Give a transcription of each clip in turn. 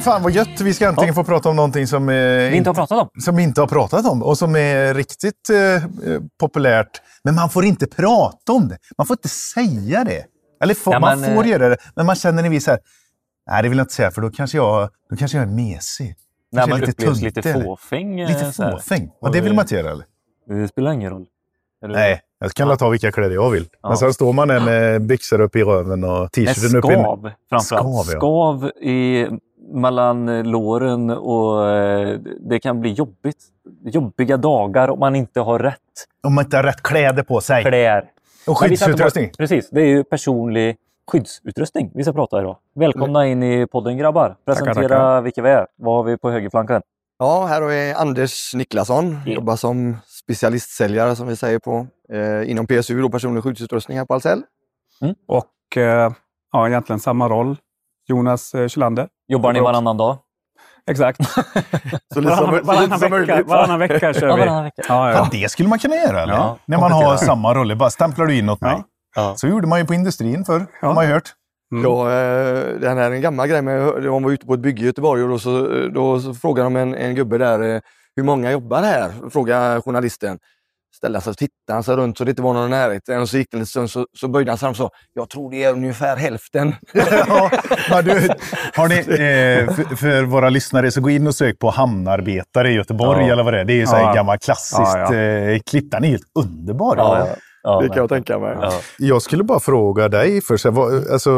Ja, fan vad gött. Vi ska äntligen ja. få prata om någonting som eh, vi inte har pratat om. Som vi inte har pratat om och som är riktigt eh, populärt. Men man får inte prata om det. Man får inte säga det. Eller får, ja, man får eh... göra det, men man känner en viss här, nej det vill jag inte säga för då kanske jag, då kanske jag är mesig. Nej, man lite upplevs lite fåfäng. Eh, lite fåfäng? Och det vill man inte göra eller? Det spelar ingen roll. Eller? Nej, jag kan ja. ta vilka kläder jag vill. Ja. Men sen står man där med byxor upp i röven och t-shirten upp i... Skav framförallt. Skav, ja. skav i, mellan låren och eh, det kan bli jobbigt. Jobbiga dagar om man inte har rätt. Om man inte har rätt kläder på sig. Kläder. Och skyddsutrustning. Precis, det är ju personlig skyddsutrustning vi ska prata idag. Välkomna in i podden grabbar. Presentera tackar, tackar. vilka vi är. Vad har vi på högerflanken? Ja, här har vi Anders Niklasson. Yeah. Jobbar som specialistsäljare som vi säger på eh, inom PSU, då personlig skyddsutrustning här på Ahlsell. Mm. Och eh, ja, egentligen samma roll. Jonas eh, Kylander. Jobbar ni varannan dag? Exakt. så lite varannan, varannan, som vecka, varannan vecka kör vi. Ja, varannan vecka. Ja, ja. det skulle man kunna göra, eller? Ja. När man har samma roller. Bara stämplar du in åt mig. Ja. Så gjorde man ju på industrin förr, ja. har man ju hört. Mm. Då, eh, det här är en gammal grej, med, de var ute på ett bygge i Göteborg och då, så, då så frågade de en, en gubbe där, eh, hur många jobbar här? Frågade journalisten. Ställde sig och tittade sig runt så det inte var någon i närheten. Och så gick det en stund så, så böjde han sig fram och sa, jag tror det är ungefär hälften. ja, du, har ni, eh, för, för, våra lyssnare, så gå in och sök på hamnarbetare i Göteborg ja. eller vad det är. Det är ju så ja. gammalt klassiskt ja, ja. Eh, klipp. Den är helt underbar. Ja, Ja, det kan jag tänka mig. Ja. Jag skulle bara fråga dig först. Alltså,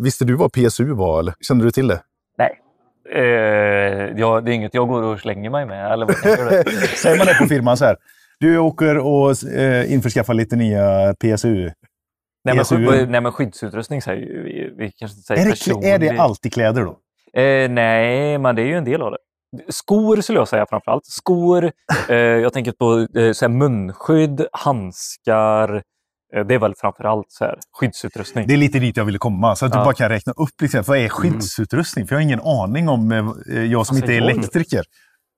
visste du vad PSU var? Eller? Kände du till det? Nej. Eh, ja, det är inget jag går och slänger mig med. Eller vad Säger man det på firman så här? Du åker och eh, införskaffar lite nya PSU? Nej, men, nej, men skyddsutrustning säger vi. vi kanske säger är, det, är det alltid kläder då? Eh, nej, men det är ju en del av det. Skor skulle jag säga framförallt. Skor, eh, jag tänker på eh, så munskydd, handskar. Eh, det är väl framförallt så här, skyddsutrustning. Det är lite dit jag ville komma, så att ja. du bara kan räkna upp liksom, vad är mm. skyddsutrustning? För jag har ingen aning om, eh, jag som alltså, inte är elektriker.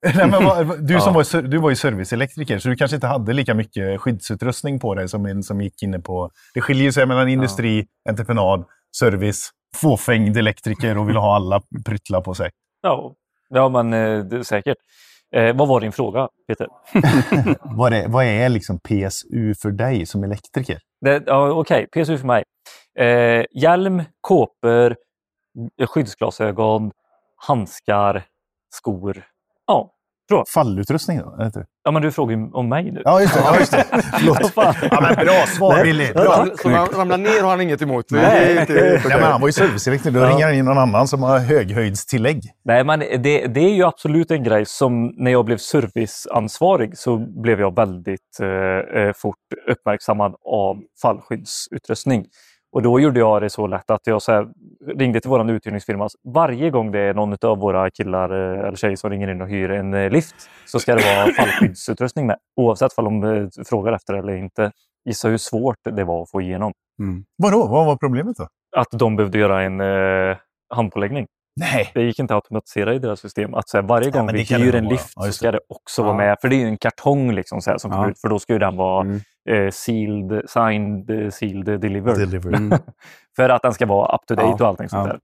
Nej, men vad, du, som var, du var ju serviceelektriker, så du kanske inte hade lika mycket skyddsutrustning på dig som en som gick inne på... Det skiljer sig mellan industri, ja. entreprenad, service, fåfängd elektriker och vill ha alla pryttlar på sig. Ja, Ja, men eh, säkert. Eh, vad var din fråga, Peter? vad, är, vad är liksom PSU för dig som elektriker? Det, ja, Okej, okay. PSU för mig. Eh, hjälm, kåpor, skyddsglasögon, handskar, skor. Ja, Bra. Fallutrustning då? Är det Ja, men du frågar ju om mig nu. Ja, just det. Ja, just det. Förlåt. ja, men bra svar, Billy. Bra. Så man ramlar ner har han inget emot? Nej, det är inte, ja, men han var ju serviceelektriker. Då ja. ringer han in någon annan som har höghöjdstillägg. Nej, men det, det är ju absolut en grej som när jag blev serviceansvarig så blev jag väldigt eh, eh fort uppmärksammad av fallskyddsutrustning. Och då gjorde jag det så lätt att jag så här, ringde till vår uthyrningsfirma. Varje gång det är någon av våra killar eh, eller tjejer som ringer in och hyr en eh, lift så ska det vara fallskyddsutrustning med. Oavsett om de eh, frågar efter det eller inte. Gissa hur svårt det var att få igenom. Mm. Vadå? Vad var problemet då? Att de behövde göra en eh, handpåläggning. Nej. Det gick inte att automatisera i deras system. Att så här, varje gång ja, vi hyr en lift ja, så ska det också ja. vara med. För det är ju en kartong liksom, så här, som kommer ut. För då ska den vara mm. Eh, sealed, signed, sealed, delivered. delivered. Mm. för att den ska vara up to date och allting sånt där.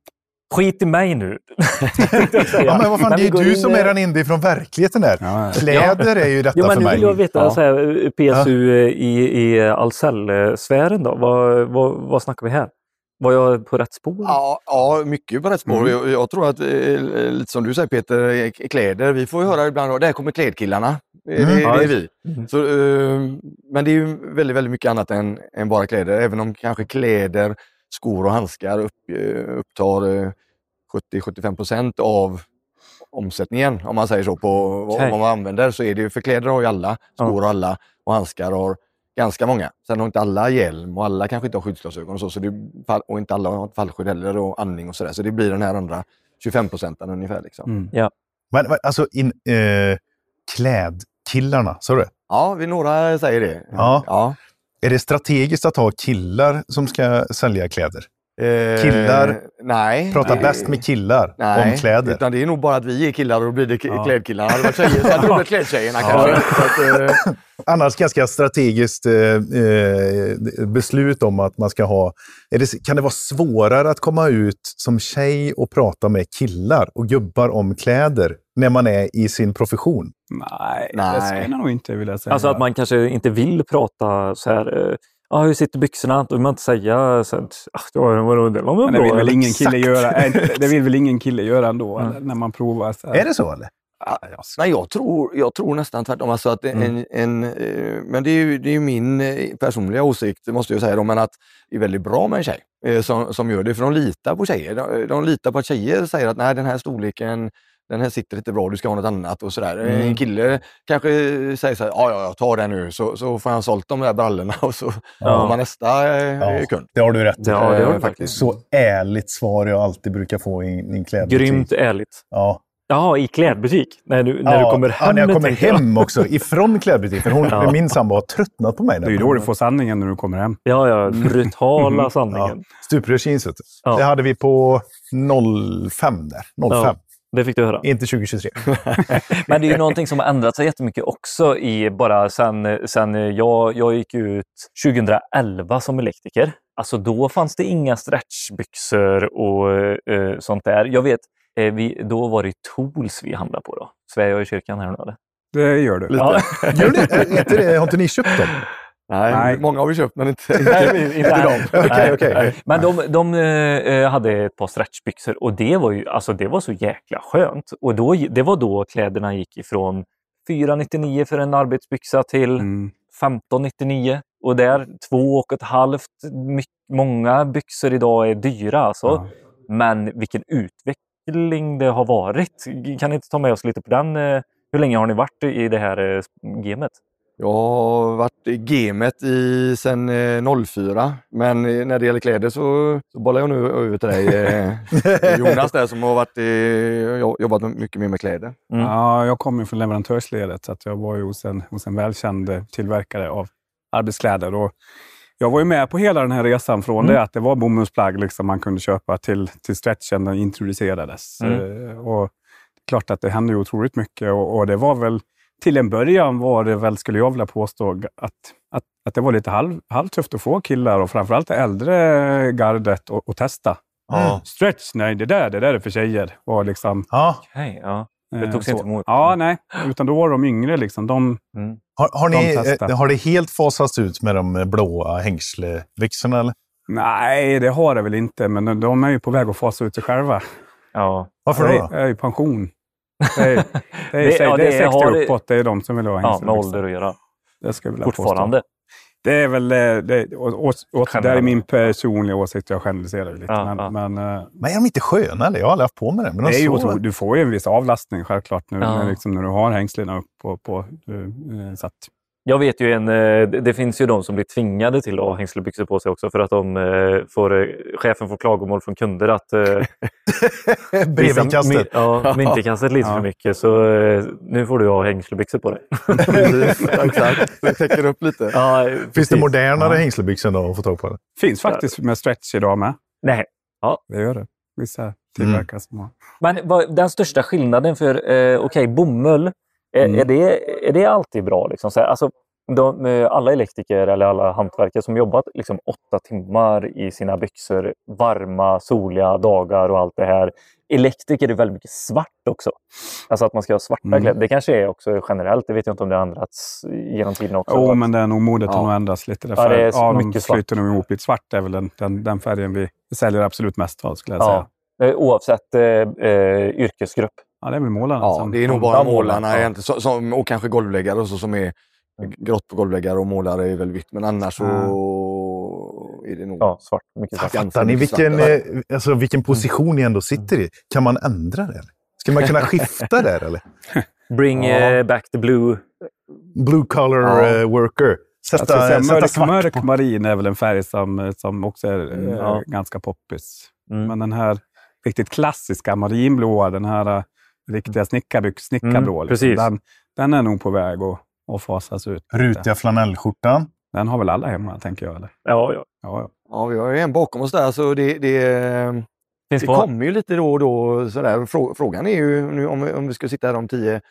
Skit i mig nu! ja, men vad fan, det är du in... som är den indie från verkligheten där. Ja, Kläder är ju detta ja, men för mig. Nu vill jag veta, ja. så här, PSU i, i Ahlsell-sfären då. Vad, vad, vad snackar vi här? Var jag på rätt spår? Ja, ja mycket på rätt spår. Mm. Jag, jag, tror att, eh, lite som du säger Peter, eh, kläder. Vi får ju höra ibland, där kommer klädkillarna. Mm. Det, det, är vi. Mm. Så, uh, men det är ju väldigt, väldigt mycket annat än, än bara kläder. Även om kanske kläder, skor och handskar upp, upptar uh, 70-75 procent av omsättningen, om man säger så, på okay. vad man använder, så är det ju, för kläder har ju alla, skor har alla och handskar har ganska många. Sen har inte alla hjälm och alla kanske inte har skyddsglasögon och så, så det, och inte alla har fallskydd heller och andning och sådär. Så det blir den här andra 25 procenten ungefär. Liksom. Mm. Ja. Men, alltså in, eh, klädkillarna, sa du Ja, vi några säger det. Ja. ja. Är det strategiskt att ha killar som ska sälja kläder? Eh, Killar nej. Prata nej. bäst med killar Nej, om kläder. utan det är nog bara att vi är killar och då blir det Ja. klädkillarna. Hade det varit tjejer så hade det blivit klädtjejerna kanske. Så att, eh, Annars ganska strategiskt eh, eh, beslut om att man ska ha... Är det, kan det vara svårare att komma ut som tjej och prata med killar och gubbar om kläder när man är i sin profession? Nej, Nej. det skulle jag nog inte vilja säga. Alltså att man kanske inte vill prata så här. eh, Ah, hur sitter byxorna? Då vill man inte säga så att, ah, det var, vadå, det var väl Men det bra. vill väl ingen kille Exakt. göra? Äh, Det vill väl ingen kille göra ändå, Mm. när man provar. Så. Är det så eller? Ja, jag nej, jag tror, jag tror nästan tvärtom. Alltså att en, Mm. en, eh, men det är ju det är ju min eh, personliga åsikt, måste jag säga, då, men att det är väldigt bra med en tjej som, som gör det, för de litar på tjejer. De, de litar på att tjejer säger att nej, den här storleken den här sitter inte bra, du ska ha något annat och sådär. Mm. En kille kanske säger så här, ja, ja, jag tar den nu, så, så får han sålt de där brallorna och så Ja. har man nästa eh, Ja, kund. det har du rätt i. Ja, det har du Eh, faktiskt. Så ärligt svar jag alltid brukar få i en klädbutik. Grymt ärligt. Ja. Jaha, i klädbutik? När du, när ja, du kommer hem? Ja, när jag kommer tänker jag. hem också. Ifrån klädbutiken. För hon, Ja. min sambo har tröttnat på mig. Det är ju då du får sanningen när du kommer hem. Ja, ja, brutala Ja. sanningen. Stuprörsjeans, vet du. Ja. Det hade vi på 05 där. 05. Det fick du höra. Inte 2023. Men det är ju någonting som har ändrat sig jättemycket också i bara sen, sen jag, jag gick ut 2011 som elektriker. Alltså då fanns det inga stretchbyxor och eh, sånt där. Jag vet, eh, vi, då var det Tools vi handlade på då. Svär jag i kyrkan här nu eller? Det gör du. Lite. Ja. Gör ni, inte det, har inte ni köpt dem? Nej, Nej. många har vi köpt men inte, Nej, inte, inte dem. Okej. nej. Men de, de eh, hade ett par stretchbyxor och det var ju alltså det var så jäkla skönt. Och då, det var då kläderna gick ifrån 499 för en arbetsbyxa till Mm. 1599 och där två och ett halvt. My- Många byxor idag är dyra alltså. Ja. Men vilken utveckling det har varit. Kan ni inte ta med oss lite på den? eh, Hur länge har ni varit i det här eh, gamet? Jag har varit i gamet i, sen eh, 04, men eh, när det gäller kläder så, så bollar jag nu över till dig eh, Jonas där som har varit, eh, jo- jobbat mycket mer med kläder. Mm. Ja, jag kommer från leverantörsledet så att jag var ju hos en, hos en välkänd eh, tillverkare av arbetskläder. Och jag var ju med på hela den här resan från Mm. det att det var bomullsplagg liksom man kunde köpa till, till stretchen den introducerades. Mm. Eh, och klart att det hände ju otroligt mycket och, och det var väl till en början var det väl, skulle jag vilja påstå, att, att, att det var lite halv, halvtufft att få killar och framförallt det äldre gardet att testa. Ja. Stretch, nej det där, det där är för tjejer. Och liksom, Ja. Okej, ja. Det eh, togs så. inte emot. Ja, nej. Utan då var de yngre. Liksom. De, Mm. Har, har, ni, De eh, har det helt fasats ut med de blåa hängslebyxorna? Eller? nej, det har det väl inte, men de, de är ju på väg att fasa ut sig själva. Ja. Varför det, då? är- det är ju pension. Det är, det är, Det- ja, det är det 60 har- uppåt, det är de som vill ha ja, med hängselbyxor. ålder att göra. Det ska jag vilja påstå. Fortfarande. Det är väl, eh, det, och, och, och, det är min personliga åsikt, jag generaliserar lite. Ja, men, ja. men, eh, Men är de inte sköna? Eller? Jag har aldrig haft på mig det. Men de det är ju otroligt. Du får ju en viss avlastning självklart nu, Ja. när, liksom, när du har hängslena upp. På, på, eh, så att, Jag vet ju en, eh, det det finns ju de som blir tvingade till att ha hängslebyxor på sig också för att de eh, får, eh, chefen får klagomål från kunder att Bredvid visa kastet. my- Ja, myntkastet lite Ja. för mycket så nu får du ha hängslebyxor på dig. Exakt. Det täcker upp lite. Ja, Finns det precis. modernare Ja. hängslebyxor då att få tag på? Det? finns faktiskt med stretch idag med. Nej. Det gör det. Vissa tillverkare som har. Men vad, den största skillnaden för, eh, okej, bomull, är, Mm. är, det, är det alltid bra? Liksom? Så här, alltså, de, eh, alla elektriker eller alla hantverkare som jobbat liksom, åtta timmar i sina byxor, varma, soliga dagar och allt det här. Elektriker är väldigt mycket svart också. Alltså att man ska ha svarta Mm. kläder. Det kanske är också generellt. Det vet jag inte om det har ändrats genom tiden också. Jo, Att- men det är nog modet har Ja. nog ändrats lite. Ja, Därför, det är ja, de mycket svart. flyter nog ihop lite. Svart är väl den, den, den färgen vi säljer absolut mest av, skulle jag ja, säga. eh, oavsett eh, eh, yrkesgrupp. Ja, det är väl målarna. Ja, som- det är nog bara Ja, målarna målarna, ja. egentligen, som, som, och kanske golvläggare och så, som är Mm. grått på golvväggar och målare är väl vitt. Men annars så är det nog... Ja, svart. Mycket svart. Fattar ni vilken, svart. eh, alltså, vilken position ni ändå sitter i? Kan man ändra det? Eller? Ska man kunna skifta där eller? Bring Ja. eh, back the blue. Blue collar Ja. eh, worker. Skulle säga Sätta, sätta mörk, svart mörk på. marin är väl en färg som, som också är ja. ganska poppis. Mm. Men den här riktigt klassiska marinblåa, den här riktiga snickarbyx, snickarblå, Mm, liksom, den, den är nog på väg att, att fasas ut. Rutiga flanellskjortan. Den har väl alla hemma, tänker jag. Eller? Ja, ja. Ja, ja. Ja, vi har ju en bakom oss där så det, det, Finns det kommer ju lite då och då. Sådär. Frå, frågan är ju nu om, vi- om vi ska sitta här om 10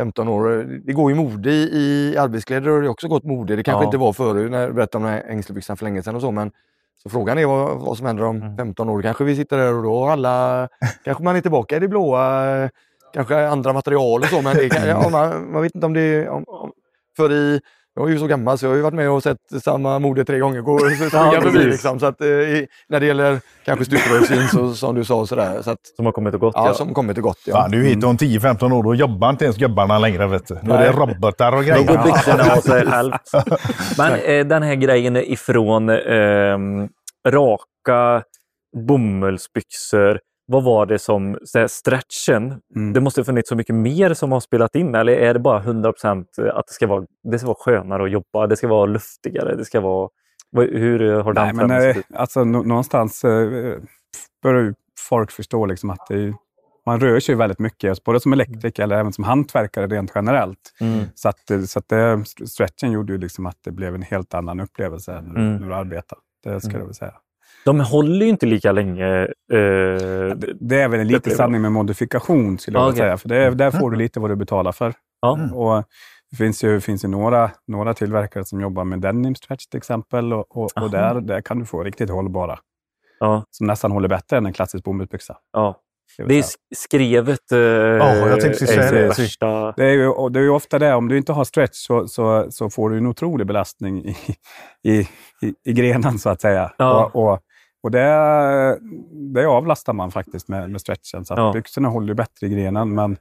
15 år. Det går ju mode i, i arbetskläder och det har också gått mode. Det kanske Ja. inte var förut när jag berättade om ängslebyxan för länge sedan och så. Men, så frågan är vad, vad som händer om Mm. 15 år. Kanske vi sitter där och då alla, kanske man är tillbaka i det blåa, kanske andra material och så. Men det kan, ja, man, man vet inte om det om, om, för i jag är ju så gammal så jag har ju varit med och sett samma mode tre gånger gå springa förbi. Liksom. Så att, eh, när det gäller kanske stuprörsjeans så, som du sa sådär. Så att, Som har kommit och gått. ja, Ja, som kommer till gott. Ja. Fan, du är hit om 10-15 år, då jobbar inte ens gubbarna längre. Vet du. Då är det robotar och Då går grejer. byxorna av sig självt. Men eh, den här grejen ifrån eh, raka bomullsbyxor. Vad var det som, stretchen, Mm. det måste ha funnits så mycket mer som har spelat in eller är det bara 100% att det ska, vara, det ska vara skönare att jobba, det ska vara luftigare, det ska vara... Hur eh, har den Nej, men eh, ut? alltså, nå- någonstans eh, börjar ju folk förstå liksom att är, man rör sig väldigt mycket, både som elektriker eller även som hantverkare rent generellt. Mm. Så, att, så att det, stretchen gjorde ju liksom att det blev en helt annan upplevelse när, du- Mm. när du arbetar. Det ska Mm. jag väl säga. De håller ju inte lika länge. Eh, Det, det är väl en liten sanning med modifikation, skulle jag okej. säga. För det, där får du lite vad du betalar för. ja. Och det finns ju, finns ju några, några tillverkare som jobbar med denim stretch till exempel. Och, och, och där, där kan du få riktigt hållbara. Ja, Som nästan håller bättre än en klassisk bomullsbyxa. ja. Det är skrevet. Eh, jag tänkte säga är det. Värsta, Det är, ju, det är ju ofta det, om du inte har stretch så, så, så får du en otrolig belastning i, i, i, i grenen så att säga. Ja. Och, och, och det, det avlastar man faktiskt med, med stretchen. Så att Ja. byxorna håller ju bättre i grenen, men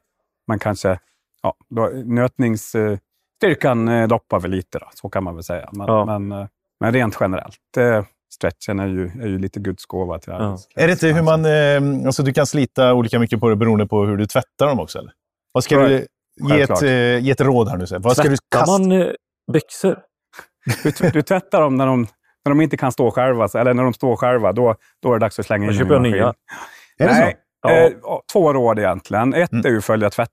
man kanske... Ja, då, nötningsstyrkan eh, droppar väl lite, då, så kan man väl säga. Men, Ja. men, eh, men rent generellt, eh, stretchen är ju, är ju lite Guds gåva till Ja. Är det inte hur man... Eh, alltså du kan slita olika mycket på det beroende på hur du tvättar dem också? Eller? Vad ska du, ge, ett, eh, ge ett råd här nu. Vad ska du Tvättar kasta? man eh, byxor? Du, du tvättar dem när de, när de inte kan stå själva, så- eller när de står själva. Då, då är det dags att slänga Då in köper jag nya. Är det så? Nej, Ja. eh, ja, två råd egentligen. Ett Mm. är ju att följa tvätt,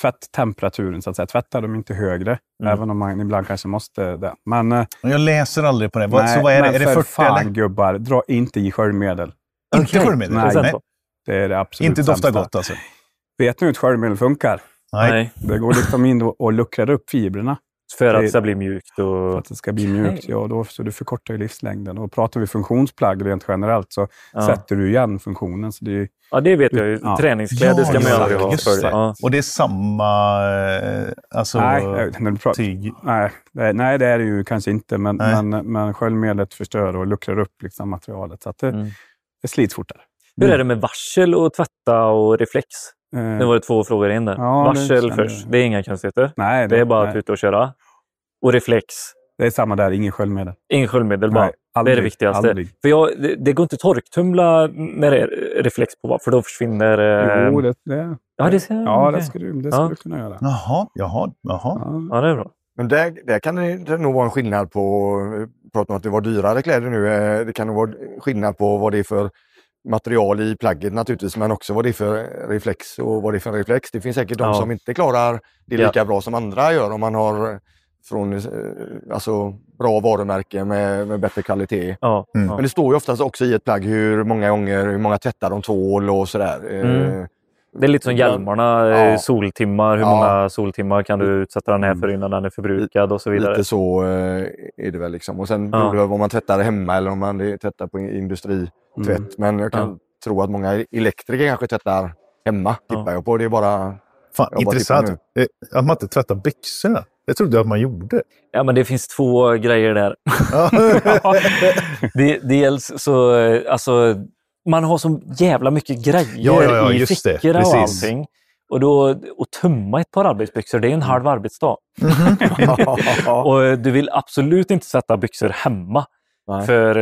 tvätttemperaturen, så att säga. Tvätta dem inte högre, Mm. även om man ibland kanske måste det. Men, eh, Jag läser aldrig på det. Nej, så vad är det? Är det för 40 fan eller? gubbar, dra inte i sköljmedel. Inte Okej. sköljmedel? Nej. Nej. så? Det är det absolut Inte doftar gott alltså? Vet ni hur ett sköljmedel funkar? Nej. Det går liksom in och luckrar upp fibrerna För att Det- ska bli mjukt. för Och... att det ska bli mjukt. Ja, då, så du förkortar ju livslängden. Och pratar vi funktionsplagg rent generellt så Ja. sätter du igen funktionen. Så det är, ja, det vet jag ju. Ja. Träningskläder ska man ju aldrig ha. För det. det. Ja. Och det är samma eh, alltså, nej, när du pratar, tyg? Nej, det, nej, det är det ju kanske inte, men, Nej. men, men sköljmedlet förstör och luckrar upp liksom materialet. Så att det, Mm. det slits fortare. Hur är det med varsel och tvätta och reflex? Eh, Nu var det två frågor in där. Ja, varsel först. Det är inga konstigheter. nej, Det är bara att ut och köra. Och reflex. det är samma där, ingen sköljmedel. Ingen sköljmedel bara. Nej, aldrig, det är det viktigaste. Aldrig. För jag, det, det går inte att torktumla när det är reflex på, för då försvinner... eh, Jo, det, det, ja, det ska, ja, okej. det skulle du det Ja. du kunna göra. Jaha, jaha, jaha. Ja. Ja, det är bra. Men där, där kan det, nog vara en skillnad på, pratar om att det var dyrare kläder nu, eh, det kan nog vara skillnad på vad det är för material i plagget naturligtvis, men också vad det är för reflex och vad det är för reflex. Det finns säkert de Ja. som inte klarar det Ja. lika bra som andra gör om man har från eh, alltså, bra varumärke med, med bättre kvalitet. Ja, Mm. ja. Men det står ju oftast också i ett plagg hur många gånger, hur många tvättar de tvål och sådär. Eh, Mm. Det är lite som hjälmarna, Ja. eh, soltimmar. Hur Ja. många soltimmar kan du utsätta den här Mm. för innan den är förbrukad och så vidare. Lite så är det väl. Liksom. Och sen beror det på om man tvättar hemma eller om man tvättar på industritvätt. Mm. Men jag kan Ja. tro att många elektriker kanske tvättar hemma, Ja. tippar jag på. Det är bara... Fan, intressant. Eh, Att man inte tvättar byxorna. Det trodde jag att man gjorde. Ja, men det finns två grejer där. Ja. Dels så, eh, alltså, man har så jävla mycket grejer Ja, ja, ja, i just det. fickor och allting. Och då, att tömma ett par arbetsbyxor, det är en halv arbetsdag. Och eh, du vill absolut inte sätta byxor hemma. Nej. För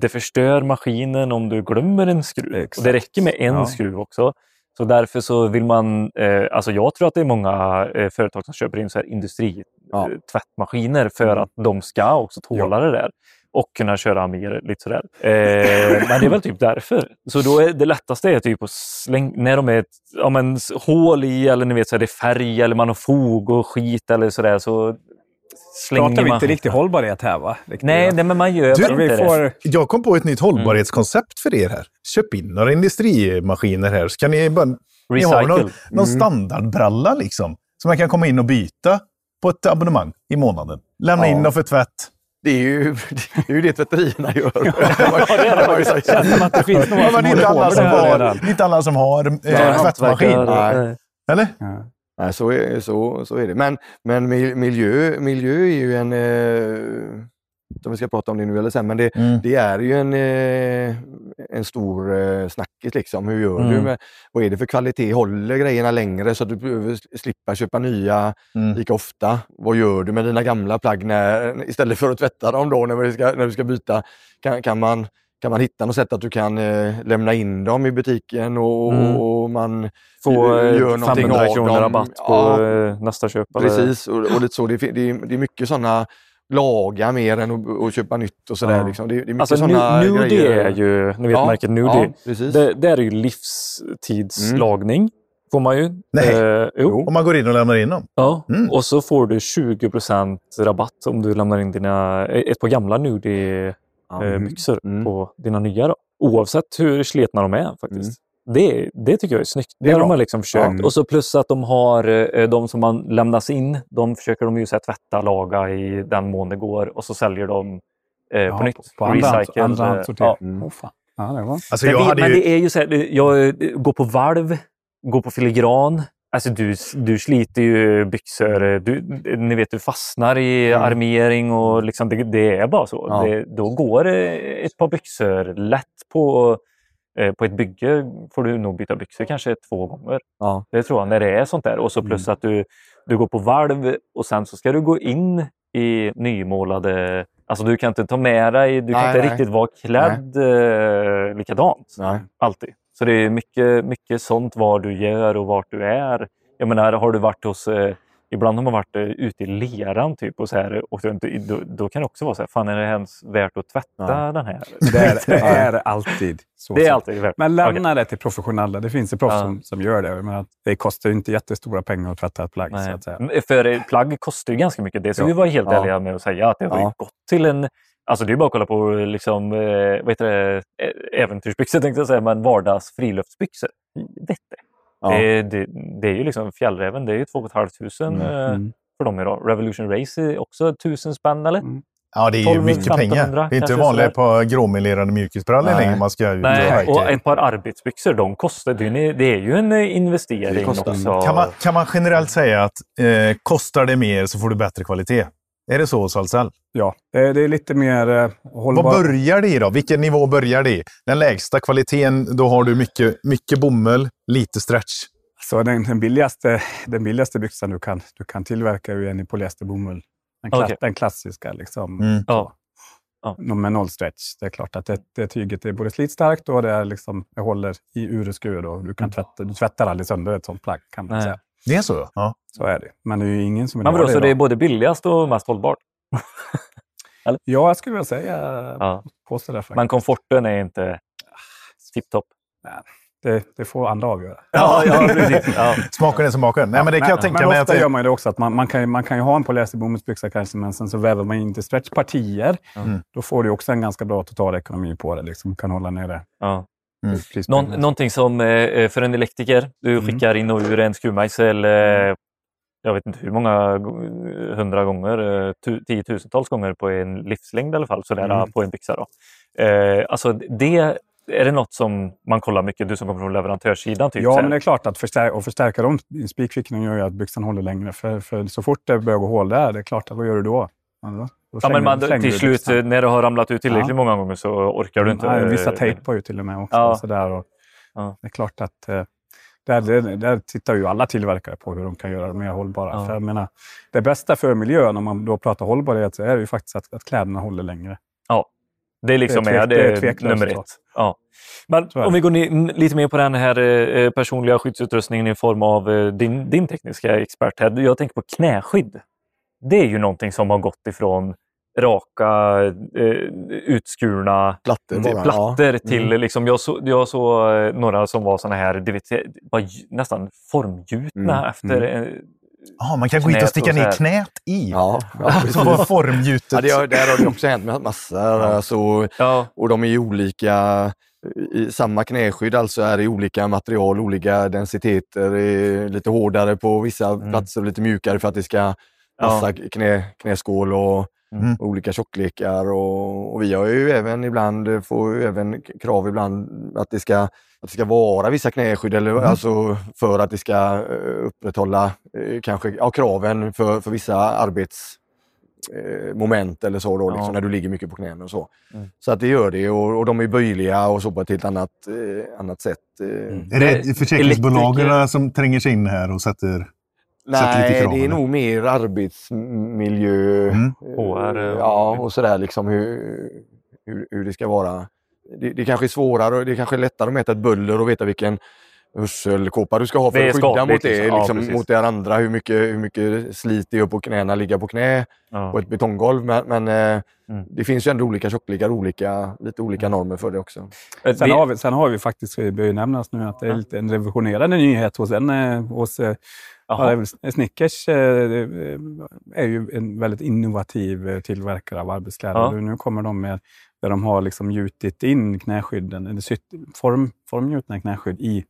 det förstör maskinen om du glömmer en skruv. Exakt. Och det räcker med en Ja. skruv också. Så därför så vill man, eh, alltså jag tror att det är många eh, företag som köper in så här Ja. industritvättmaskiner för Mm. att de ska också tåla det där. Och kunna köra mer lite sådär. Eh, men det är väl typ därför. Så då är det lättaste är typ att slänga, när de är ett ja, men, hål i eller ni vet så är det är färg eller man har fog och skit eller sådär. Så pratar vi inte riktig hållbarhet här va? Riktigt, Nej, nej, men man gör Du, väl vi inte det. får, Jag kom på ett nytt hållbarhetskoncept för er här. Köp in några industrimaskiner här, så kan ni bara... Ni har Recycle. någon, någon standardbralla liksom, som man kan komma in och byta på ett abonnemang i månaden. Lämna Ja. in dem för tvätt. Det är ju det, är ju det tvätterierna gör. Ja, det är inte alla som har, redan. det är inte alla som har eh, Ja, tvättmaskin. Eller? Ja. Nej, så är, så, så är det. Men, men mil- miljö, miljö är ju en... Eh, om vi ska prata om det nu eller sen, men det, Mm. det är ju en, eh, en stor eh, snackis. Liksom. Hur gör du? Mm. Med, vad är det för kvalitet? Håller grejerna längre så att du behöver slippa köpa nya Mm. lika ofta? Vad gör du med dina gamla plagg när, istället för att tvätta dem då när du ska, när du ska byta? Kan, kan, man, kan man hitta något sätt att du kan eh, lämna in dem i butiken och, Mm. och man Få eh, gör någonting 500 av kronor dem? rabatt på Ja. eh, nästa köp. eller- Precis, och, och lite så. Det, det, är, det är mycket sådana laga mer än att, att köpa nytt och sådär. Ja. Liksom. Det, det är mycket Alltså sådana nu, grejer. är ju, ni vet Ja, märket Nudie. Ja, precis. Det, det är ju livstidslagning. Får man ju. Nej. Eh, jo. Om man går in och lämnar in dem. Ja. Mm. Och så får du 20% rabatt om du lämnar in dina, eh, ett par gamla Nudie-byxor Mm. på dina nya. Då. Oavsett hur slitna de är faktiskt. Det, det tycker jag är snyggt. Det, är har bra. de liksom försökt. Ja. Och så plus att de har eh, de som man lämnas in, de försöker de ju så här, tvätta, laga i den mån det går och så säljer de eh, Ja, på nytt. På andra, Recycle, andra eh. Mm. Åh, fan. Ja, det var. Alltså, men hade men ju... det är ju så här, jag eh, går på valv, går på filigran. Alltså du, du sliter ju byxor, du, ni vet du fastnar i Mm. armering och liksom det, det är bara så. Ja. Det, då går ett par byxor lätt på, eh, på ett bygge får du nog byta byxor kanske två gånger. Ja. Det tror jag när det är sånt där. Och så plus att du, du går på valv och sen så ska du gå in i nymålade... Alltså du kan inte ta med dig, du kan Nej, inte nej. riktigt vara klädd eh, likadant. Nej. Alltid. Så det är mycket, mycket sånt vad du gör och vart du är. Jag menar, har du varit hos... Eh, ibland har man varit eh, ute i leran typ och så här, och då, då, då kan det också vara så här, fan är det ens värt att tvätta Ja. den här? Det är, det är alltid så. Det är alltid värt. Men lämna Okej. det till professionella. Det finns ju proffs Ja. som, som gör det. Men det kostar ju inte jättestora pengar att tvätta ett plagg. Så att säga. Men För plagg kostar ju ganska mycket. Det ska Ja. vi vara helt Ja. ärliga med att säga. Att det har Ja. gått till en... Alltså det är bara att kolla på liksom, eh, vad heter det, Ä- äventyrsbyxor tänkte jag säga, men vardags friluftsbyxor. Vet det. Ja. Det, det, det är ju liksom fjällräven, det är ju 2 500 eh, Mm. för dem idag. Revolution Race är också 1000 spänn eller? Mm. Ja, det är ju 12 mycket 1500 pengar. Det är inte sådär. på gråmelerade mjukisbrallor längre man ska Nej, och ett par arbetsbyxor, de kostar, det är, det är ju en eh, investering också. Kan man, kan man generellt säga att eh, kostar det mer så får du bättre kvalitet? Är det så hos Ahlsell? Ja, det, är lite mer eh, hållbar... Vad börjar det i då? Vilken nivå börjar det i? Den lägsta kvaliteten, då har du mycket, mycket bomull, lite stretch. Så den, den, billigaste, den billigaste byxan du kan, du kan tillverka är en i polyesterbomull. Den, kla, Okej. den klassiska. Liksom, Mm. Ja. Ja. Med noll stretch. Det är klart att det, det tyget är både slitstarkt och det, är liksom, det håller i ur och skur. Då. Du, kan tvätta, du tvättar aldrig sönder ett sånt plagg. Kan man Nej. säga. Det är så? Ja. Så är det. Men det är ju ingen som vill Men ha vadå, så det är idag. både billigast och mest hållbart? Ja, jag skulle vilja säga Ja. påstå det faktiskt. Men komforten är inte tipptopp? det, det får andra avgöra. Ja, ja, precis. Ja. Smaken är som baken. Nej, men det kan jag tänka men mig. ofta Att gör det, man ju det också. Att man, man, kan, ju- man kan ju ha en polyesterbomullsbyxa kanske, men sen så väver man in till stretchpartier. Mm. Då får du också en ganska bra totalekonomi på det. Liksom, kan hålla nere Ja. Mm. Någon, någonting som eh, för en elektriker, du Mm. skickar in och ur en skruvmejsel, eh, jag vet inte hur många, hundra gånger, eh, tu, tiotusentals gånger på en livslängd i alla fall, sådär Mm. på en byxa. Då. Eh, alltså det, är det något som man kollar mycket, du som kommer från leverantörssidan? Typ, Ja, men det är klart att förstär- att förstärka de spikfickorna gör ju att byxan håller längre. För, för så fort det börjar gå hål där, det är klart att vad gör du då? Ja, Ja, men man, du- till du slut, byxan. eh, när det har ramlat ut tillräckligt Ja. många gånger så orkar du inte. Nej, vissa tejpar ju till och med också. Ja. Och sådär, och Ja. Det är klart att eh, där, där, där tittar ju alla tillverkare på hur de kan göra det mer hållbara. Ja. För jag menar, det bästa för miljön, om man då pratar hållbarhet, så är det ju faktiskt att, att kläderna håller längre. Det är liksom Det är tvek- är, det det är nummer ett. Ja. Men om det. vi går ner, lite mer på den här eh, personliga skyddsutrustningen i form av eh, din, din tekniska expert. här. Jag tänker på knäskydd. Det är ju någonting som har gått ifrån raka, eh, utskurna Plattor till bara. plattor till... Mm. Liksom, jag såg jag så, eh, några som var såna här, du vet, ju- nästan formgjutna Mm. efter Mm. eh, Ah, man kan gå hit och sticka och ner så knät i. Ja, ja, Så precis. var formgjutet. ja, det, har- där har det också hänt med massor. Alltså, Ja, och de är ju olika, i samma knäskydd alltså är i olika material, olika densiteter, lite hårdare på vissa Mm. platser och lite mjukare för att det ska passa knä, knäskål och Mm. olika tjocklekar. Och, och vi har ju även ibland, får ju även krav ibland att det ska, att det ska vara vissa knäskydd eller, Mm. alltså för att det ska eh, upprätthålla eh, kanske ja, kraven för, för vissa arbets eh, moment eller så då, liksom, Ja. när du ligger mycket på knäna och så. Mm. Så att det gör det och, och de är böjliga och så på ett helt annat, eh, annat sätt. Eh, Är det försäkringsbolagen som tränger sig in här och sätter... Nej, det är eller? nog mer arbetsmiljö Mm. eh, HR, ja, och sådär liksom hur, hur, hur det ska vara. Det, det kanske är svårare och det kanske är lättare att mäta ett buller och veta vilken hörselkåpa du ska ha för att skydda mot det, liksom. Ja, liksom, mot det andra. Hur mycket, hur mycket slit det gör på knäna, ligga på knä ja. på ett betonggolv. Men, men eh, Mm. det finns ju ändå olika tjocklekar, olika, lite olika normer för det också. Sen Vi- har, vi, sen har vi faktiskt, det bör nämnas nu, att det är lite en revolutionerande nyhet hos, en, eh, hos eh, väl Snickers eh, är ju en väldigt innovativ eh, tillverkare av arbetskläder. Ja. Nu kommer de med där de har liksom gjutit in knäskydden, eller form, formgjutna knäskydd i,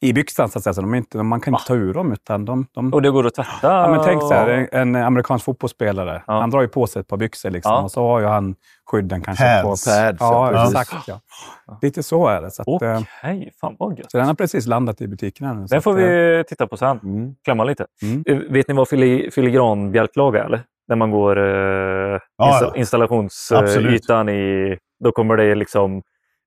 i byxan så att säga. Så de är inte, man kan inte ta ur dem utan de, de Och det går att tvätta? Ja, men tänk så här, en, en amerikansk fotbollsspelare. Ja. Han drar ju på sig ett par byxor liksom, Ja. och så har ju han skydden kanske Pads. på... Pads, ja, ja, exakt. Ja. Lite så är det. Så, att, Okej, eh, fan vad gött. så den har precis landat i butikerna nu. Den får att, eh, vi titta på sen. Mm. Klämma lite. Mm. Eh, Vet ni vad fili, filigranbjälklag är? Eller? När man går eh, insta- ja. installationsytan i... Då kommer det liksom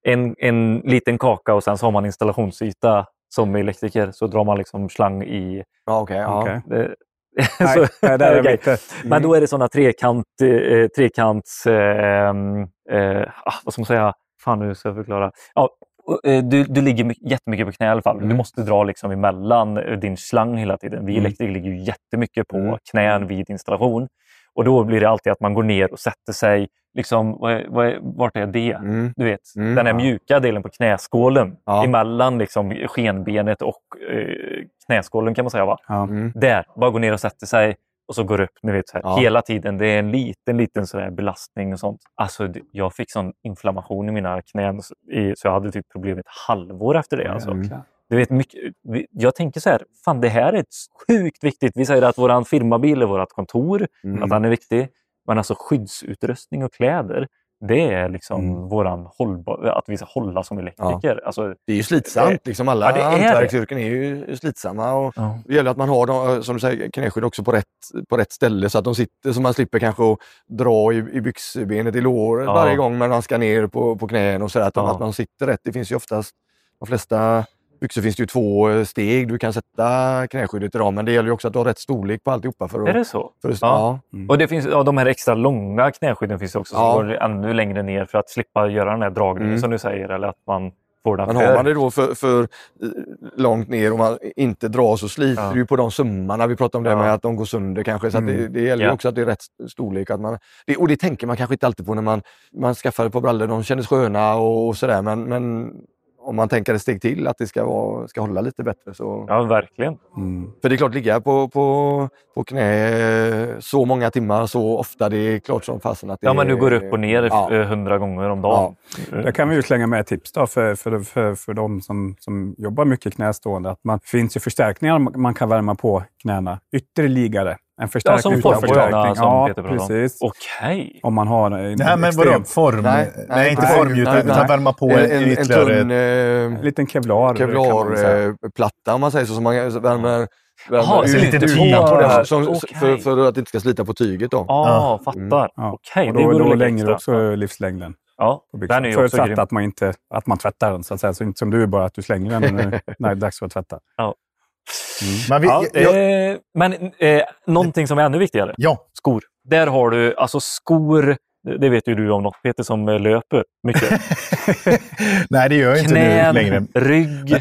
en, en liten kaka och sen så har man installationsyta som elektriker. Så drar man liksom slang i... Ja, okej. ja. Okej. Det, Nej, så- nej, där okej. inte. Men då är det sådana trekant, eh, trekants... Eh, eh, ah, vad ska man säga? Fan, nu ska jag förklara. Ja, eh, du, du ligger my- jättemycket på knä i alla fall. Du Mm. måste dra liksom emellan eh, din slang hela tiden. Vi Mm. elektriker ligger ju jättemycket på Mm. knän vid installation. Och då blir det alltid att man går ner och sätter sig. Liksom, vad är, vad är, vart är det? Mm. Du vet, Mm. den här Ja. mjuka delen på knäskålen. Ja. Emellan liksom skenbenet och eh, knäskålen kan man säga. Va? Ja. Mm. Där, bara gå ner och sätter sig och så går upp ni vet, så här, Ja. hela tiden. Det är en liten, liten så här belastning och sånt. Alltså, jag fick sån inflammation i mina knän så- i, så jag hade typ problem ett halvår efter det. Alltså. Mm. Du vet, mycket, jag tänker så här, fan det här är ett sjukt viktigt. Vi säger att vår firmabil är vårt kontor, Mm. att den är viktig. Men alltså skyddsutrustning och kläder, det är liksom Mm. våran hållbar, att vi ska hålla som elektriker. Alltså, Det är ju slitsamt. Liksom alla Ja, det är det. hantverksyrken är ju slitsamma. Och ja. det gäller att man har dem, som du säger, knäskydd också på rätt, på rätt ställe så att de sitter så man slipper kanske att dra i, i byxbenet i låret Ja. varje gång man ska ner på, på knän och så där, att, Ja. att man sitter rätt. Det finns ju oftast, de flesta byxor finns det ju två eh, steg du kan sätta knäskyddet i dem, men det gäller ju också att du har rätt storlek på alltihopa. För att, Är det så? för att, Ja. ja. Och det finns, ja, de här extra långa knäskydden finns också Ja. som går ännu längre ner för att slippa göra den här dragningen Mm. som du säger. Eller att man får den Men har man det då för, för eh, långt ner och man inte drar så sliter Ja. ju på de sömmarna. Vi pratade om det Ja. med att de går sönder kanske. Så Mm. det, det gäller ju Ja. också att det är rätt storlek. Att man, det, och det tänker man kanske inte alltid på när man, man skaffar ett par brallor. De kändes sköna och, och sådär. Men, men om man tänker ett steg till att det ska, vara, ska hålla lite bättre. Så. Ja, verkligen. Mm. För det är klart, ligga på, på, på knä så många timmar så ofta, det är klart som fasen att det Ja, men du går upp och ner Ja. eh, hundra gånger om dagen. Där kan vi ju slänga med ett tips då för, för, för, för de som, som jobbar mycket knästående. Att man finns ju förstärkningar man kan värma på knäna ytterligare. En förstärkning som utan förstärkning. som Ja, Peter precis. Okej. Om man har en Nej, men vadå? Form? Nej, Nej, nej, inte nej, utan värma på en, en, en, en ytterligare... tunn eh, En liten kevlar. kevlarplatta om man säger så, som man värmer, Jaha, så lite tyg på det, där. som, Okej. för, för att det inte ska slita på tyget. Då. Ja, fattar. Ja. Okej, Och det då, går då längre också livslängden. Ja, den är Förutsatt att man, inte, att man tvättar den, så att säga. Så inte som du bara, att du slänger den när, det är dags för att tvätta. Men vi, Ja, jag, eh, men eh, någonting som är ännu viktigare. ja, Skor. Där har du, alltså skor, det vet ju du om något Peter som eh, löper mycket. nej det gör jag inte nu Knän, längre. rygg,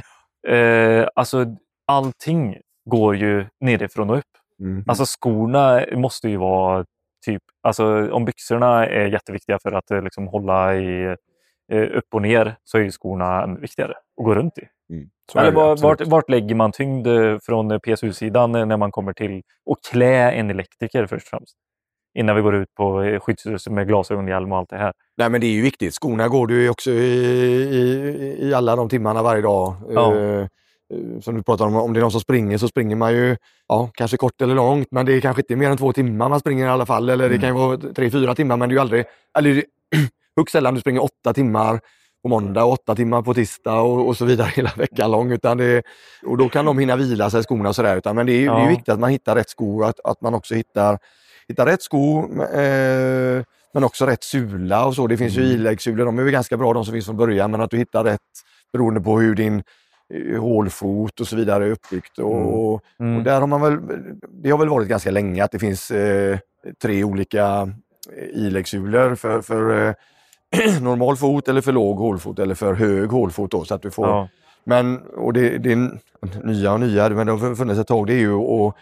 eh, alltså allting går ju nerifrån och upp. Mm. Alltså skorna måste ju vara typ, alltså om byxorna är jätteviktiga för att eh, liksom hålla i eh, upp och ner så är ju skorna ännu viktigare. Att gå runt i. Mm. Eller var, vart, vart lägger man tyngd eh, från PSU-sidan eh, när man kommer till att klä en elektriker först och främst? Innan vi går ut på eh, skyddsutrustning med glasögon, hjälm och allt det här. Nej men det är ju viktigt. Skorna går du också i, i, i alla de timmarna varje dag. Ja. Eh, eh, som du pratar om, om det är någon som springer så springer man ju ja, kanske kort eller långt men det är kanske inte mer än två timmar man springer i alla fall. Eller det kan ju vara tre, fyra timmar men det är ju aldrig, eller högst sällan du springer åtta timmar på måndag åtta timmar på tisdag och, och så vidare hela veckan lång. Utan det, och då kan de hinna vila sig skorna och sådär. Utan, men det är, ju- det är Ja. viktigt att man hittar rätt skor och att, att man också hittar, hittar rätt sko eh, men också rätt sula och så. Det finns ju iläggssulor, de är ganska bra de som finns från början men att du hittar rätt beroende på hur din eh, hålfot och så vidare är uppbyggt. Och, och, Mm. och där har man väl, det har väl varit ganska länge att det finns eh, tre olika eh, iläggssulor för, för eh, normal fot eller för låg hålfot eller för hög hålfot. Då, så att du får, Ja. men, och det, det är nya och nya, men det har funnits ett tag. Det är ju, och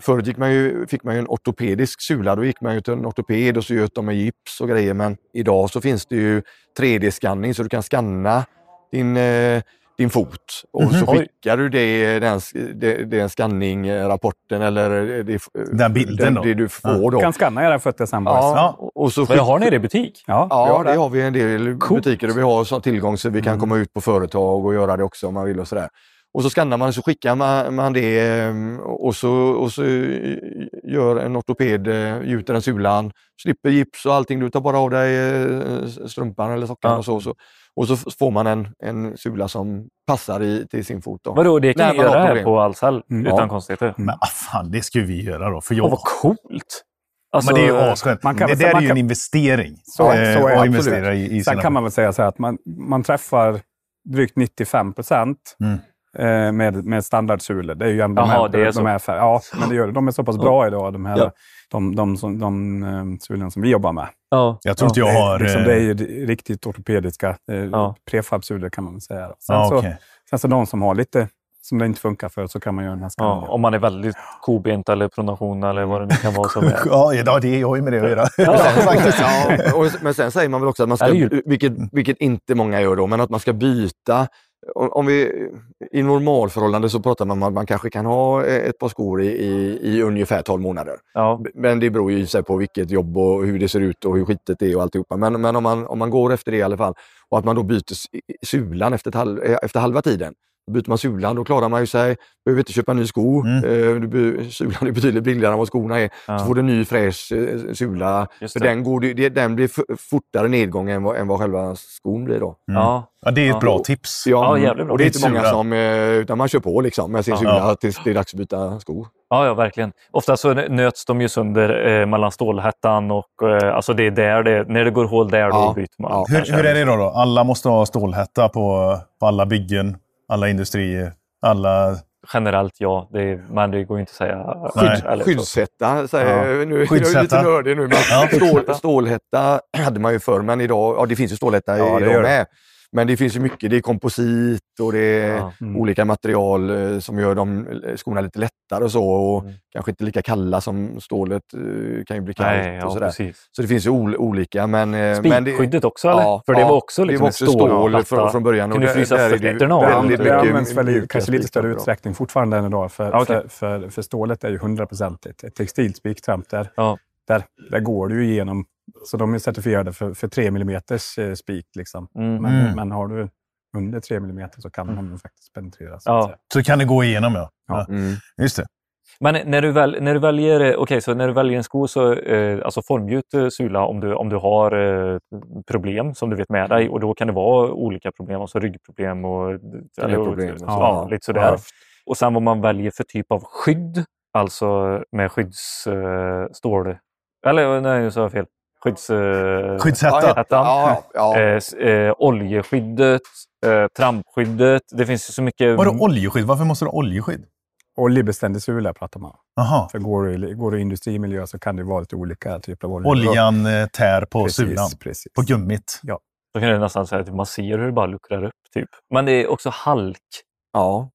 förut gick man ju, fick man ju en ortopedisk sula. Då gick man ju till en ortoped och så göt de med gips och grejer. Men idag så finns det ju 3D-skanning så du kan skanna din, eh, din fot. Och så Mhm. Oj. skickar du det, den, det, den skanningrapporten eller det, Den bilden då? det du får. Då. Du kan skanna era fötter sen. Ja, och- så Men skick- har ni det i butik? Ja, Ja, det det har vi en del Coolt. butiker och vi har sån tillgång så vi kan komma ut på företag och göra det också om man vill och sådär. Och så skannar man så skickar man, man det ehm, och så, och så eh, gör en ortoped, eh, gjuter den sulan, slipper gips och allting. Du tar bara av dig eh, strumpan eller sockan Ja. och så. så. Och så får man en, en sula som passar i, till sin fot. Då. Vadå, det kan man har göra här på Ahlsell Mm. utan Ja. konstigheter? Men ah, fan, det ska vi göra då. För Åh, jag, vad coolt! Alltså, men det är ju asskönt. man kan Det där säga- är ju kan- en investering. Så- så är eh, det att absolut. investera i, i Sen kan man väl säga så här att man, man träffar drygt 95 procent Mm. Eh, med, med standardsulor. Det är ju ändå Jaha, de här, så. de här Ja, men det gör det. De är så pass bra idag, de här Ja. de, de, som- de, de sulorna som vi jobbar med. Ja. Jag tror inte jag det, är- har... liksom, eh, det är ju riktigt ortopediska eh, Ja. prefabsulor kan man säga. Sen, ja, så, okej. sen så de som har lite som det inte funkar för så kan man göra den här Ja, skanningen. om man är väldigt kobent eller pronation eller vad det nu kan vara som är. Ja, ja, det har ju med det att göra. ja, och, men sen säger man väl också att man ska, Ja, vilket, vilket inte många gör då, men att man ska byta. Om vi, I normalförhållande så pratar man om att man kanske kan ha ett par skor i, i, i ungefär 12 månader. Ja. Men det beror ju sig på vilket jobb och hur det ser ut och hur skitet det är och alltihopa. Men, men om, man, om man går efter det i alla fall och att man då byter sulan efter, halv, eh, efter halva tiden. Byter man sulan, då klarar man ju sig. Behöver inte köpa en ny sko. Mm. Eh, du, be- sulan är betydligt billigare än vad skorna är. Ja. Så får du en ny fräsch eh, sula. För den, går, det- den blir fortare nedgång än vad, än vad själva skon blir då. Ja. Ja, det är ett Ja. bra tips. Ja, jävligt bra. Och det är inte många Sula. som, eh, utan man kör på liksom med sin Ja. sula tills det är dags att byta skor. Ja, ja, verkligen. Ofta så nöts de ju sönder eh, mellan stålhättan och eh, alltså det är där det, när det går hål där, då Ja. byter man. Ja. Hur, hur är det då, då? Alla måste ha stålhätta på, på alla byggen, alla industrier, alla... Generellt ja, det är, men det går ju inte att säga. Så. Skyddshätta, säger, nu är jag Skyddshätta. lite nördig nu, men Ja. stål, stålhätta hade man ju förr, men idag, ja det finns ju stålhätta Ja, idag med. Men det finns ju mycket, det är komposit och det är Ja. Mm. olika material eh, som gör de eh, skorna lite lättare och så. Och Mm. Kanske inte lika kalla som stålet eh, kan ju bli kallt Nej, och sådär. Så det finns ju ol, olika. Men, eh, men det, Spikskyddet också eller? Ja, För det var också liksom det var också stål från, från början. Kunde frysa fötterna av. Det, väldigt används väl i kanske lite större utsträckning fortfarande än idag. För, okej. för, för, för stålet är ju hundraprocentigt. Ett textilt spiktramp där, Ja. där, där går du ju igenom. Så de är certifierade för, för 3 mm eh, spik. Liksom. Mm. Men, Mm. men har du under 3 mm så kan de ju faktiskt penetrera. Så Ja. Så kan det gå igenom, ja. Ja. Mm. Just det. Men när du, väl, när du väljer eh, okej, så när du väljer en sko, så, eh, alltså formgjut eh, sula om du, om du har eh, problem som du vet med dig. Och då kan det vara olika problem, alltså ryggproblem och, eller, problem och så. ja, Ja. lite sådär. Ja. Och sen vad man väljer för typ av skydd, alltså med skyddsstål. eller nej, nu sa jag fel. Skydds... Eh, Skyddshätta. Ja, ja, ja. Eh, eh, oljeskyddet, eh, trampskyddet. Det finns ju så mycket... Vadå oljeskydd? Varför måste du ha oljeskydd? Oljebeständig sula pratar man om. För går du, i- går du i industrimiljö så kan det vara lite olika typer av olja. Oljan eh, tär på precis, sulan. Precis. På gummit. Då kan det nästan säga att man ser hur det bara luckrar upp. Typ. Men det är också halkskydd. ja.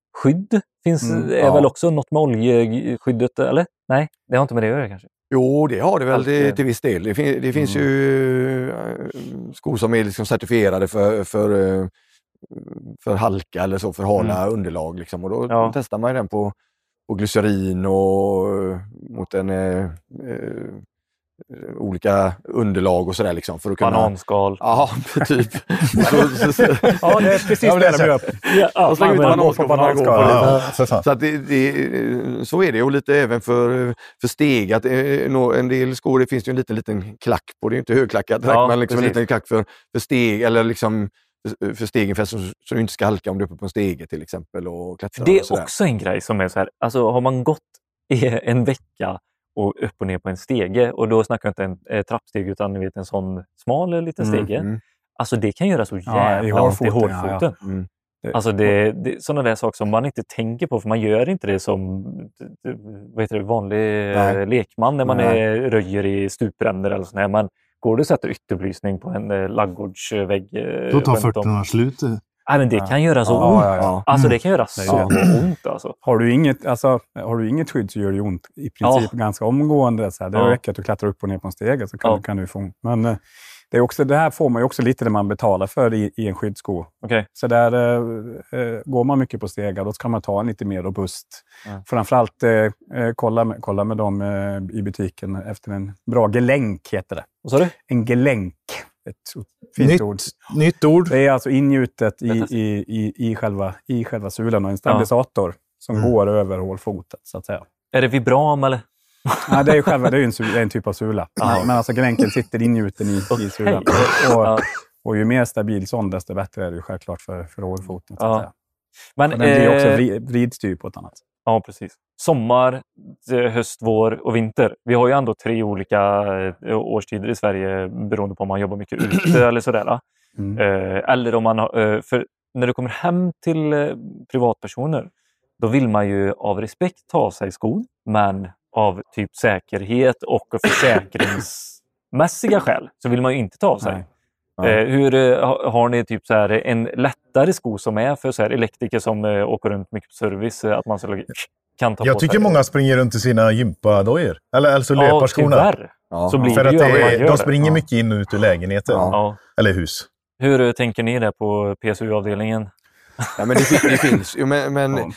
Finns, Mm, är ja. väl också något med oljeskyddet, eller? Nej, det har inte med det att göra kanske. Jo, det har det väl Alltid. till, viss del. Det, fin, det finns ju eh, skor som är liksom certifierade för, för eh, för halka eller så, för hala underlag. Liksom. Och då Ja. testar man den på, på glycerin och eh, mot en, eh, olika underlag och sådär. Liksom, för att kunna... Bananskal. Ja, typ. så, så, så, Ja, det är precis Ja, det är det så- de gör. Ja, Och slänger ut bananskal på bananskal. Ja, fan. Så, att det, det, så är det och lite även för, för steg. Att, eh, nå- en del skor det finns ju en liten, liten klack på. Det är ju inte högklackat direkt, Ja, men liksom en liten klack för, för steg eller liksom för, stegen för så, så du inte ska halka om du är uppe på en stege till exempel och. Det och är sådär. också en grej som är så här, alltså har man gått i en vecka och upp och ner på en stege och då snackar jag inte en eh, trappsteg utan ni vet en sån smal eh, liten Mm, stege. mm, Alltså det kan göra så Ja, jävla ont i hårfoten, ja, ja. mm. Alltså det, det, sådana där saker som man inte tänker på för man gör inte det som vad heter det, vanlig Nej. eh, lekman när man är, röjer i stupränder eller sådär. Men går du och sätter ytterbelysning på en eh, ladugårdsvägg eh, Då tar 40 slut. Nej, men det kan göra så Ja, ont. ja, ja. Alltså Mm. det kan göra så ont alltså. Har du, inget, alltså, har du inget skydd så gör det ont i princip ganska omgående. Så här. Det Ja. räcker att du klättrar upp och ner på en stege så kan, Ja. du, kan du få ont. Men eh, det, är också, det här får man ju också lite när man betalar för i, i en skyddssko. Okej. Så där eh, eh, går man mycket på stegar, då ska man ta en lite mer robust. Ja. Framförallt eh, eh, kolla, med, kolla med dem i butiken efter en bra gelänk, heter det. Vad sa du? En gelänk. Ett fint Nytt, ord. nytt ord. Det är alltså ingjutet i, i, i, i, själva, i själva sulan och en stabilisator som Mm. går över hålfotet, så att säga. Är det vibram eller? Nej, det är ju själva, det är en, det är en typ av sula. Ja. Men alltså gelänken sitter ingjuten i, i sulan. Och, och, Ja. och ju mer stabil sån, desto bättre är det ju självklart för, för hålfoten. Så att Ja. säga. Men, Och den blir också eh, vri- vridstyr på ett annat sätt. Ja, precis. Sommar, eh, höst, vår och vinter. Vi har ju ändå tre olika eh, årstider i Sverige beroende på om man jobbar mycket ute eller sådär. Mm. Eh, Eller om man för när du kommer hem till privatpersoner, då vill man ju av respekt ta av sig skon, men av typ säkerhet och försäkringsmässiga skäl så vill man ju inte ta av sig. Nej. Ja. Eh, hur eh, ha- Har ni typ så här en lättare sko som är för så här elektriker som eh, åker runt mycket på service, att man så kan ta Jag på tycker sig? många springer runt i sina gympadojor. Eller alltså Ja, löparskorna. tyvärr. Ja. Så blir För det att det om de det. springer Ja. mycket in och ut ur lägenheter. Ja. Eller hus. Hur tänker ni där på PSU-avdelningen? Ja, men det, det finns ju, men, men Ja.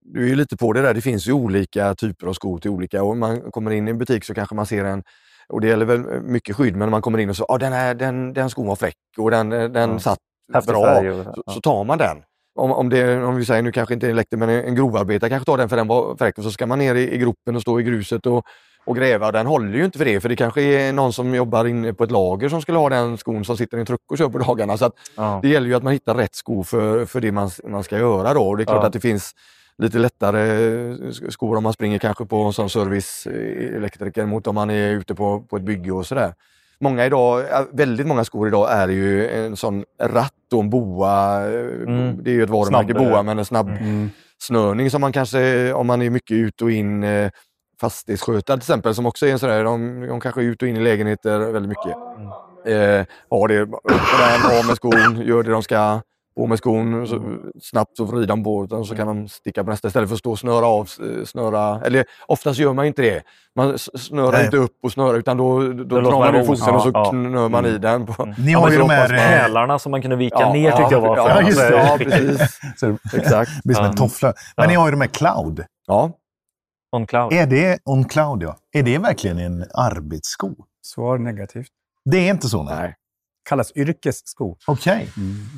du är ju lite på det där. Det finns ju olika typer av skor till olika. Och man kommer in i en butik så kanske man ser en, och det gäller väl mycket skydd, men man kommer in och så, ah, den, här, den, den skon var fräck och den, den Ja. satt Häftig bra. och- Så, ja. så tar man den. Om, om, det, om vi säger, nu kanske inte en elektriker, men en, grovarbetare kanske tar den för den var fräck och så ska man ner i, i gropen och stå i gruset och, och gräva. Den håller ju inte för det, för det kanske är någon som jobbar inne på ett lager som skulle ha den skon som sitter i en truck och kör på dagarna. Så Ja. det gäller ju att man hittar rätt sko för, för det man, man ska göra då. Och det är klart Ja. att det finns lite lättare sk- skor om man springer kanske på en sån serviceelektriker mot om man är ute på, på ett bygge och sådär. Många idag, väldigt många skor idag är ju en sån ratt och en boa. eh, Mm. Det är ju ett varumärke, Snabb, eh, boa, men en snabb Mm. snörning som man kanske, om man är mycket ut och in, eh, fastighetsskötare till exempel, som också är en sån där, de, de kanske är ut och in i lägenheter väldigt mycket. Eh, har det, på den, av med skon, gör det de ska, på med skon, så, snabbt så vrider de på den och så kan de sticka på nästa istället för att stå och snöra av, eh, snöra, eller oftast gör man inte det. Man snörar Nej. inte upp och snörar utan då, då, låter drar man foten och så Ja, knör man i den. På, Ni Ja, har ju de här... Hälarna som man kunde vika Ja, ner tyckte jag var ja, Ja, just det. Ja, precis. Exakt. det blir som en toffla. Men Ja. ni har ju de här cloud. Ja. On cloud. Är det on cloud, ja? Är det verkligen en arbetssko? Svar negativt. Det är inte så? Nej. Nej. Kallas yrkessko. Okej.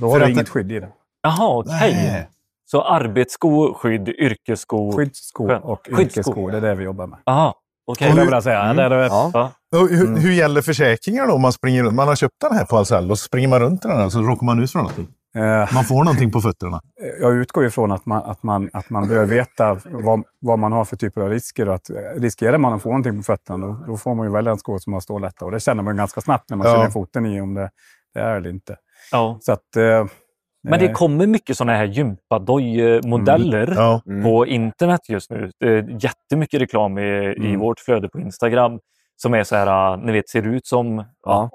Då För har du att inget det- skydd i det. Jaha, okej. Nej. Så arbetssko, skydd, yrkessko. Skyddssko och Skyddssko. yrkessko, det är det vi jobbar med. Aha, okej. Det hur- jag säga. Mm. Det är det, Ja. Hur, Mm. hur gäller försäkringar då om man springer runt? Man har köpt den här på Ahlsell och så springer man runt i den här så råkar man ut för någonting. Eh, Man får någonting på fötterna. Jag utgår ifrån att man, att man, att man bör veta vad, vad man har för typer av risker. Och att, eh, riskerar man att få någonting på fötterna, då, då får man ju välja en sko som har stålätta. Och det känner man ganska snabbt när man Ja. känner foten i om det, det är eller inte. Ja. Så att, eh, Men det eh, kommer mycket sådana här gympadoj-modeller Ja. Mm. på internet just nu. Det är jättemycket reklam i, i Mm. vårt flöde på Instagram som är så här, äh, ni vet, ser ut som Ja. ja.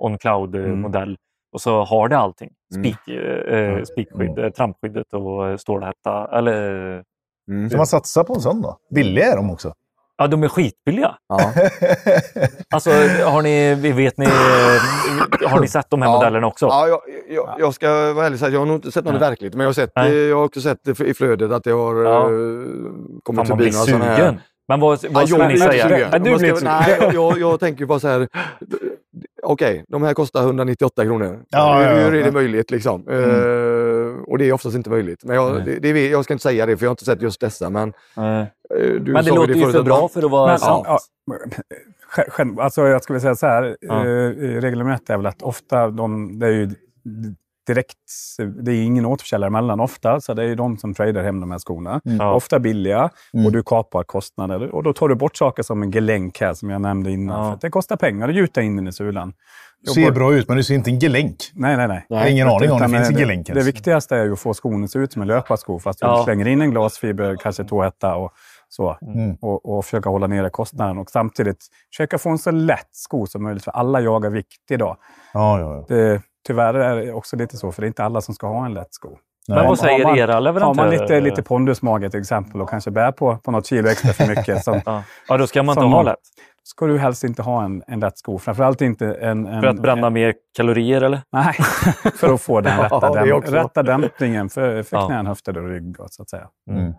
Och så har det allting. Mm. Spik, eh, spikskydd, eh, trampskyddet och eh, stålhätta. Eller Mm. Ska man satsa på en sån då? Billiga är de också. Ja, de är skitbilliga. Ja. Alltså, har ni, vet ni, eh, har ni sett de här Ja. modellerna också? Ja, jag, jag, jag ska vara ärlig och säga att jag har nog inte sett någon verkligheten, men jag har, sett, Nej. eh, jag har också sett det i flödet att det har Ja. ja. Fan, kommit förbi några sådana här... Men vad, Ja, vad skulle jag ni säga? sugen. Ja, du blir. Nej, jag, jag, jag tänker bara så här. Okej, de här kostar 198 kronor. Ja, ja, ja. Hur är det möjligt liksom? Eh, och det är oftast inte möjligt. Men jag, det, det, jag ska inte säga det för jag har inte sett just dessa. Men, eh, du Men det låter ju förut för bra för att vara Men, sant. ja, alltså jag skulle säga så här, Ja. regel nummer ett är väl att ofta, de, det är ju direkt, det är ingen återförsäljare emellan ofta, så det är ju de som tradar hem de här skorna. Ja. Ofta billiga Mm. och du kapar kostnader. Och då tar du bort saker som en gelänk här som jag nämnde innan. Ja. För att det kostar pengar att gjuta in den i sulan. Ser bra ut, men du ser inte en gelänk. Nej, nej, nej. Jag har ingen aning om det finns en gelänk Det, det viktigaste är ju att få skon att se ut som en löparsko fast du Ja. slänger in en glasfiber, kanske tåhätta och så. Mm. Och, och försöka hålla nere kostnaden och samtidigt försöka få en så lätt sko som möjligt. För alla jagar vikt idag. Ja, ja, ja. Det, tyvärr är det också lite så, för det är inte alla som ska ha en lätt sko. Men Nej. vad säger Har man- era Har leverantörer? man lite, lite pondusmage till exempel och kanske bär på, på något kilo extra för mycket som, Ja. ja, då ska man inte ha lätt. Ska du helst inte ha en, en lätt sko. Framförallt inte en... en För att bränna en, mer kalorier, eller? Nej, för att få den rätta, Ja, det däm, också. rätta dämpningen för, för Ja. knän, höfter och rygg. Så att säga. Mm.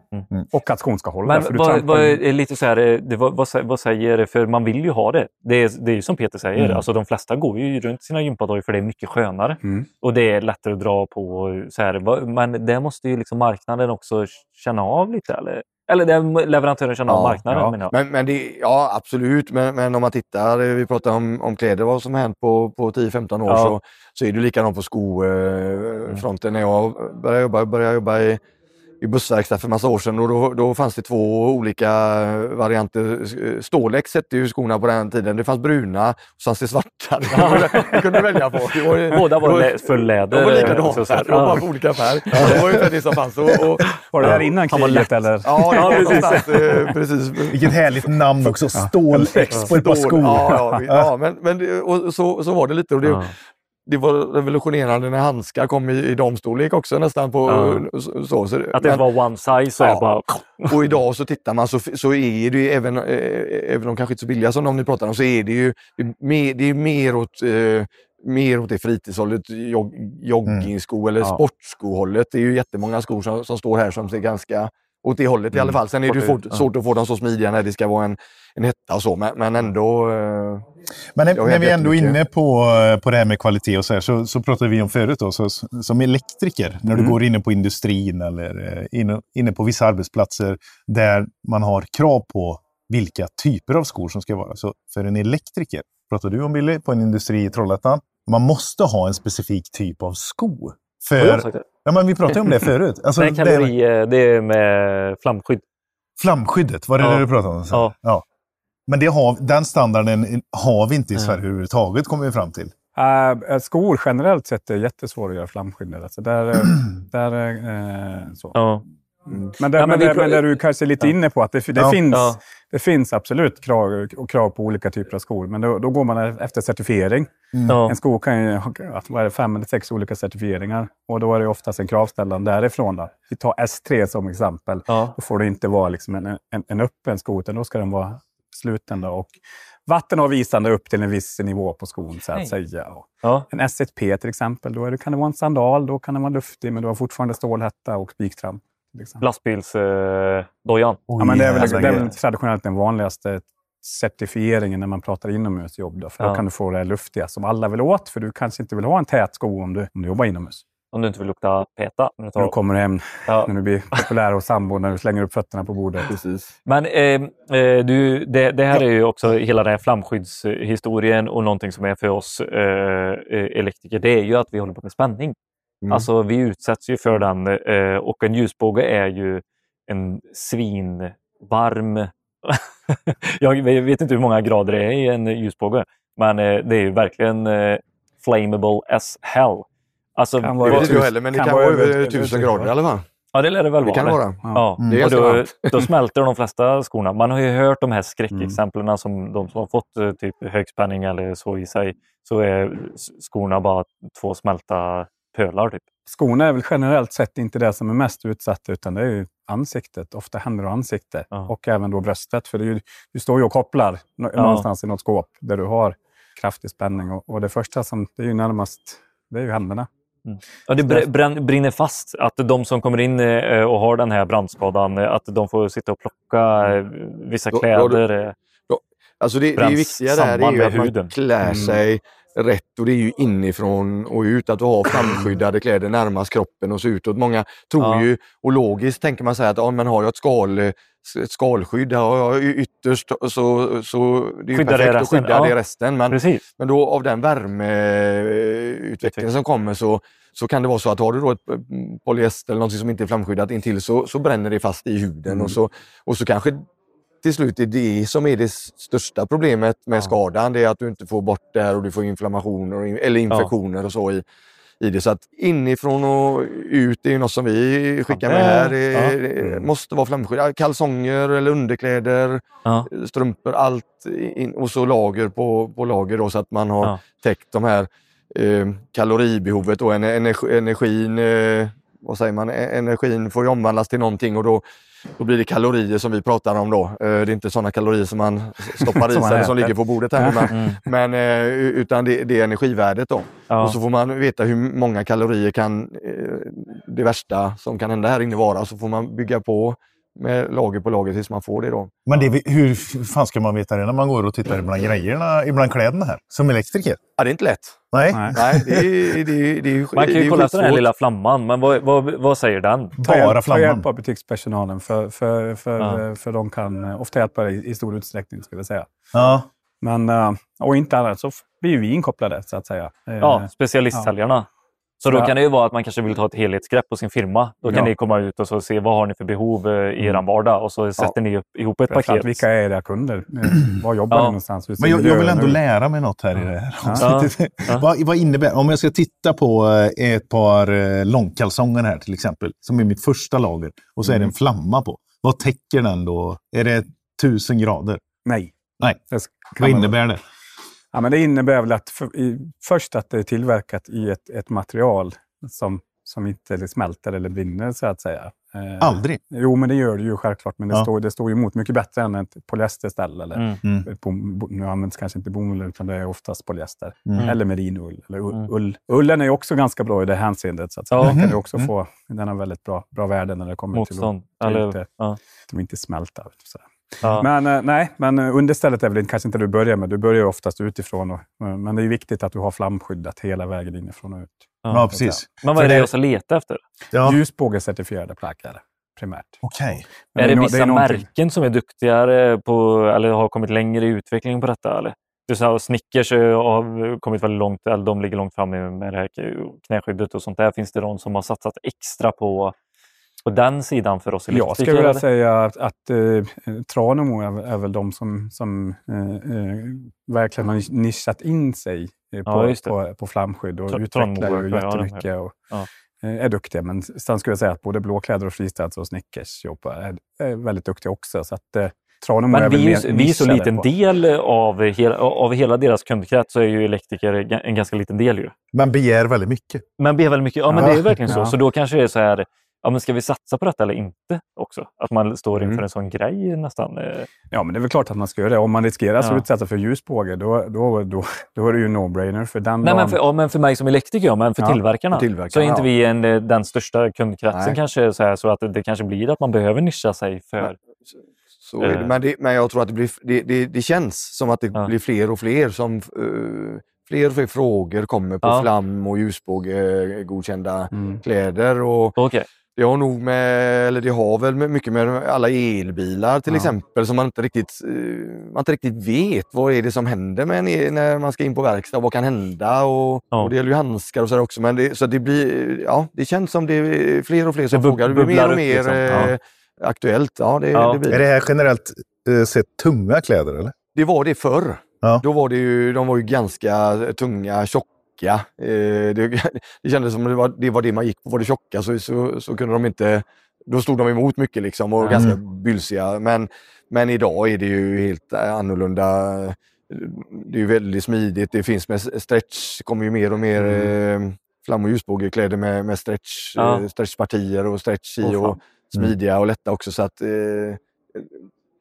Och att skon ska hålla. Men vad, vad, är lite så här, eh, det, vad, vad, sä- vad säger, för man vill ju ha det. Det är, det är ju som Peter säger, Mm. alltså de flesta går ju runt sina gympadojor för det är mycket skönare. Mm. Och det är lättare att dra på. Så här. Men det måste ju liksom marknaden också känna av lite, eller? Eller det, leverantören känna av Ja, marknaden ja. Men, men det, ja, absolut. Men, men om man tittar, eh, vi pratar om, om kläder, vad som har hänt på, på 10-15 år, Ja. så, så är det likadant på skofronten. När jag började jobba, började jobba i, i bussverkstad för massa år sedan och då, då fanns det två olika varianter. Stålex hette ju skorna på den tiden. Det fanns bruna och så fanns det svarta. Det kunde du välja på. Det var, Båda var lä- full läder. De var eh, likadana, så- så det var bara på olika färg. Det var ungefär det som fanns. Och, och, Var det där innan kriget lätt. eller? ja, det Ja, var precis. eh, precis. Vilket härligt namn också. Stål-X på ett par skor. Ja, ja, ja men, men och så, så var det lite. Och det, Ja. Det var revolutionerande när handskar kom i, i damstorlek också nästan. på Ja. så, så, Att det men- var one size Ja. bara... Och idag så tittar man så, så är det ju även, eh, även om kanske inte så billiga som de ni pratar om, så är det ju det är mer, det är mer åt eh, mer åt det fritidshållet, jog, joggingsko eller Ja. sportskohållet. Det är ju jättemånga skor som, som står här som ser ganska åt det hållet i alla fall. Sen är det ju Kort ut, svårt, att få dem så smidiga när det ska vara en, en hetta och så, men, men ändå... Eh, Men när, när vi ändå är inne på, på det här med kvalitet och så här, så, så pratade vi om förut då, så, som elektriker, när du Mm. går inne på industrin eller eh, inne, inne på vissa arbetsplatser där man har krav på vilka typer av skor som ska vara. Så för en elektriker, pratar du om Billy, på en industri i Trollhättan, man måste ha en specifik typ av sko. Har jag För, sagt det? ja, men vi pratade om det förut. Alltså, Nej, det här- kalori, eh, det är med flamskydd. Flamskyddet, var det Ja. det du pratade om? Ja. ja. Men det har, den standarden har vi inte i. Sverige överhuvudtaget, kommer vi fram till. Äh, skor generellt sett är jättesvåra att göra flamskyddade. Alltså där, där, eh, så. Ja. Men, där, Ja, men men, där, men där du kanske är lite Ja. inne på att det, det, Ja. finns, Ja. Det finns absolut krav, och krav på olika typer av skor. Men då, då går man efter certifiering. Ja. En sko kan ju ha fem eller sex olika certifieringar. Och då är det oftast en kravställan därifrån. Då. Vi tar S3 som exempel. Ja. Då får det inte vara liksom en, en, en öppen sko, utan då ska den vara sluten. Då. Och vattenavvisande upp till en viss nivå på skon, så att säga. Och Ja. en S1P till exempel, då är det, kan det vara en sandal, då kan den vara luftig, men du har fortfarande stålhätta och spiktramp. Exempel. Lastbilsdojan. Ja, men det är väl, jävlar det är väl traditionellt den vanligaste certifieringen när man pratar inomhusjobb. Då, för Ja. då kan du få det luftiga som alla vill åt, för du kanske inte vill ha en tät sko om du, om du jobbar inomhus. Om du inte vill lukta peta. när du tar- När du kommer hem, Ja. när du blir populär hos sambon, när du slänger upp fötterna på bordet. precis. Men eh, eh, du, det, det här är ju också hela den här flamskyddshistorien och någonting som är för oss eh, eh, elektriker, det är ju att vi håller på med spänning. Mm. Alltså vi utsätts ju för den eh, och en ljusbåge är ju en svinvarm... jag vet inte hur många grader det är i en ljusbåge, men eh, det är ju verkligen eh, flammable as hell. Alltså, Kan Det vara vet över inte jag tusen- heller, men det kan kan, vara över- tusen grader i alla fall. ja, det lär det väl Det vara. kan det vara. Ja. Mm. Det är och då, då smälter de flesta skorna. Man har ju hört de här skräckexemplen som de som har fått eh, typ högspänning eller så i sig. Så är skorna bara två smälta pölar. Typ. skorna är väl generellt sett inte det som är mest utsatt, utan det är ju ansiktet. Ofta händer och ansikte. Ja. Och även då bröstet. För det är ju, du står ju och kopplar nå- Ja. någonstans i något skåp där du har kraftig spänning. Och, och det första som, det är ju närmast, det är ju händerna. Ja, det brinner fast. Att de som kommer in eh, och har den här brandskadan, eh, att de får sitta och plocka eh, vissa Då- då kläder. eh, Alltså det, det viktiga där är ju att man huden. klär Mm. sig rätt och det är ju inifrån och ut. Att du har framskyddade kläder närmast kroppen och så utåt. Många tror Ja. ju, och logiskt tänker man säga att ja, men har jag ett, skal, ett skalskydd, har jag ytterst så, så det är Skyddar det perfekt att skydda ja. det resten. Men, Precis. men då av den värmeutvecklingen som kommer så, så kan det vara så att har du då ett eh, polyester eller något som inte är flamskyddat intill så, så bränner det fast i huden Mm. och, så, och så kanske till slut är det som är det största problemet med Ja. skadan. Det är att du inte får bort det här och du får inflammationer eller infektioner och så i, i det. Så att inifrån och ut är ju något som vi skickar Ja, med här. det- ja. det måste vara flamskyddat. Kalsonger eller underkläder, Ja. strumpor, allt in, och så lager på, på lager då, så att man har Ja. täckt de här eh, kaloribehovet och energi, energin, eh, vad säger man, E- energin får ju omvandlas till någonting och då, då blir det kalorier som vi pratar om då. Eh, det är inte sådana kalorier som man stoppar i sig eller som ligger på bordet här. Men, Mm. men, eh, utan det, det är energivärdet då. Ja. Och så får man veta hur många kalorier kan eh, det värsta som kan hända här inne vara. Så får man bygga på med lager på lager tills man får det då. Men det, hur fan ska man veta det när man går och tittar bland grejerna, ibland kläderna här? Som elektriker? Ja, det är inte lätt. Nej. Nej. Nej, det är, det är, det är, Man kan det ju är kolla efter den här lilla flamman, men vad, vad, vad säger den? Ta Bara ta flamman. hjälp av butikspersonalen, för, för, för, Ja. för de kan eh, ofta hjälpa dig i stor utsträckning. Skulle jag säga. Ja. Men, eh, och inte annat så blir vi inkopplade, så att säga. Eh, Ja, specialistsäljarna. Så då Ja. kan det ju vara att man kanske vill ta ett helhetsgrepp på sin firma. Då kan Ja. ni komma ut och så se vad har ni för behov eh, i er Mm. vardag och så sätter ni upp, ihop ett paket. vilka är era kunder? Eh, Var jobbar Ja. ni någonstans? Men jag, jag vill ändå ut? lära mig något här i det här Ja. Ja. vad, vad innebär, om jag ska titta på eh, ett par långkalsonger här till exempel, som är mitt första lager, och så är det en flamma på. Vad täcker den då? Är det tusen grader? Nej. Nej. Vad innebär det? Ja, men det innebär väl att för, i, först att det är tillverkat i ett, ett material som, som inte smälter eller brinner, så att säga. Eh, Aldrig? Jo, men det gör det ju självklart. Men det, Ja. står, det står ju emot mycket bättre än ett polyesterställ. Eller, Mm. Mm. bom, bo, nu används kanske inte bomull, utan det är oftast polyester. Mm. Eller merinull. Eller ull. Mm. ull. Ullen är också ganska bra i det hänseendet. Så att. Ja. Den kan du också Mm. få, den har väldigt bra, bra värden när det kommer Motstånd. till att, till ja. att de inte smälter. Så. Ja. Men eh, nej, men eh, understället är väl kanske inte det du börjar med. Du börjar ju oftast utifrån. Och, eh, men det är viktigt att du har flamskyddat hela vägen inifrån och ut. Ja, precis. Men vad är det det- jag ska leta efter? Ja. Ljusbågecertifierade plagg är det primärt. Okej. Men är det no- vissa någonting- märken som är duktigare på, eller har kommit längre i utvecklingen på detta? Eller? Du sa Snickers har kommit väldigt långt, eller de ligger långt fram med med det här knäskyddet och sånt där. Finns det de som har satsat extra på, på den sidan för oss elektriker? Jag skulle vilja säga att, att eh, Tranemo är, är väl de som, som eh, eh, verkligen har nischat in sig eh, Ja, på, det. på, på flamskydd och utvecklar ju ja, jättemycket. Och, Ja. eh, är duktiga. Men sen skulle jag säga att både Blåkläder och Fristads och Snickers jobbar, är, är väldigt duktiga också. Så att, eh, Tranemo är Men väl vi, är- vi är så liten på- del av hela, av hela deras kundkrets så är ju elektriker en ganska liten del. Ju. Man begär väldigt mycket. Men ber väldigt mycket. Ja, men Ja. det är verkligen så. Ja. Så då kanske det är så här, ja, men ska vi satsa på detta eller inte också? Att man står inför Mm. en sån grej nästan. eh. Ja, men det är väl klart att man ska göra det. Om man riskerar att Ja. utsätta för ljusbåge, då, då, då, då är det ju no-brainer. För den Nej, men dagen- för, ja, men för mig som elektriker, ja, men för Ja, tillverkarna, för tillverkarna, så är inte vi en, eh, den största kundkretsen Nej. kanske. Så, här, så att det, kanske blir att man behöver nischa sig för... Så är det. Eh. Men, det, men jag tror att det, blir, det, det, det känns som att det blir fler och fler som eh, fler och fler frågor kommer på Ja. flam och ljusbåge godkända Mm. kläder. Och Okej. Det har nog med, eller det har väl med, mycket med alla elbilar till Ja. exempel som man inte riktigt, eh, man inte riktigt vet. Vad är det som händer med en, el- när man ska in på verkstad? Vad kan hända? Och, Ja. och det gäller ju handskar och så där också. Men det, så det blir, ja, det känns som det är fler och fler som Det frågar. Det blir mer och mer liksom. Ja. eh, aktuellt. Ja, det, Ja. det blir Är det här generellt eh, sett tunga kläder eller? Det var det förr. Ja. Då var det ju, de var ju ganska tunga, tjocka. Eh, det, det kändes som det var, det var det man gick på. Var det tjocka så, så, så kunde de inte... Då stod de emot mycket liksom och Mm. ganska bylsiga. Men, men idag är det ju helt eh, annorlunda. Det är ju väldigt smidigt. Det finns med stretch, kommer ju mer och mer Mm. eh, flam och ljusbågekläder med, med stretch, Ja. stretchpartier och stretch i fan. och smidiga och lätta också. Så att, eh,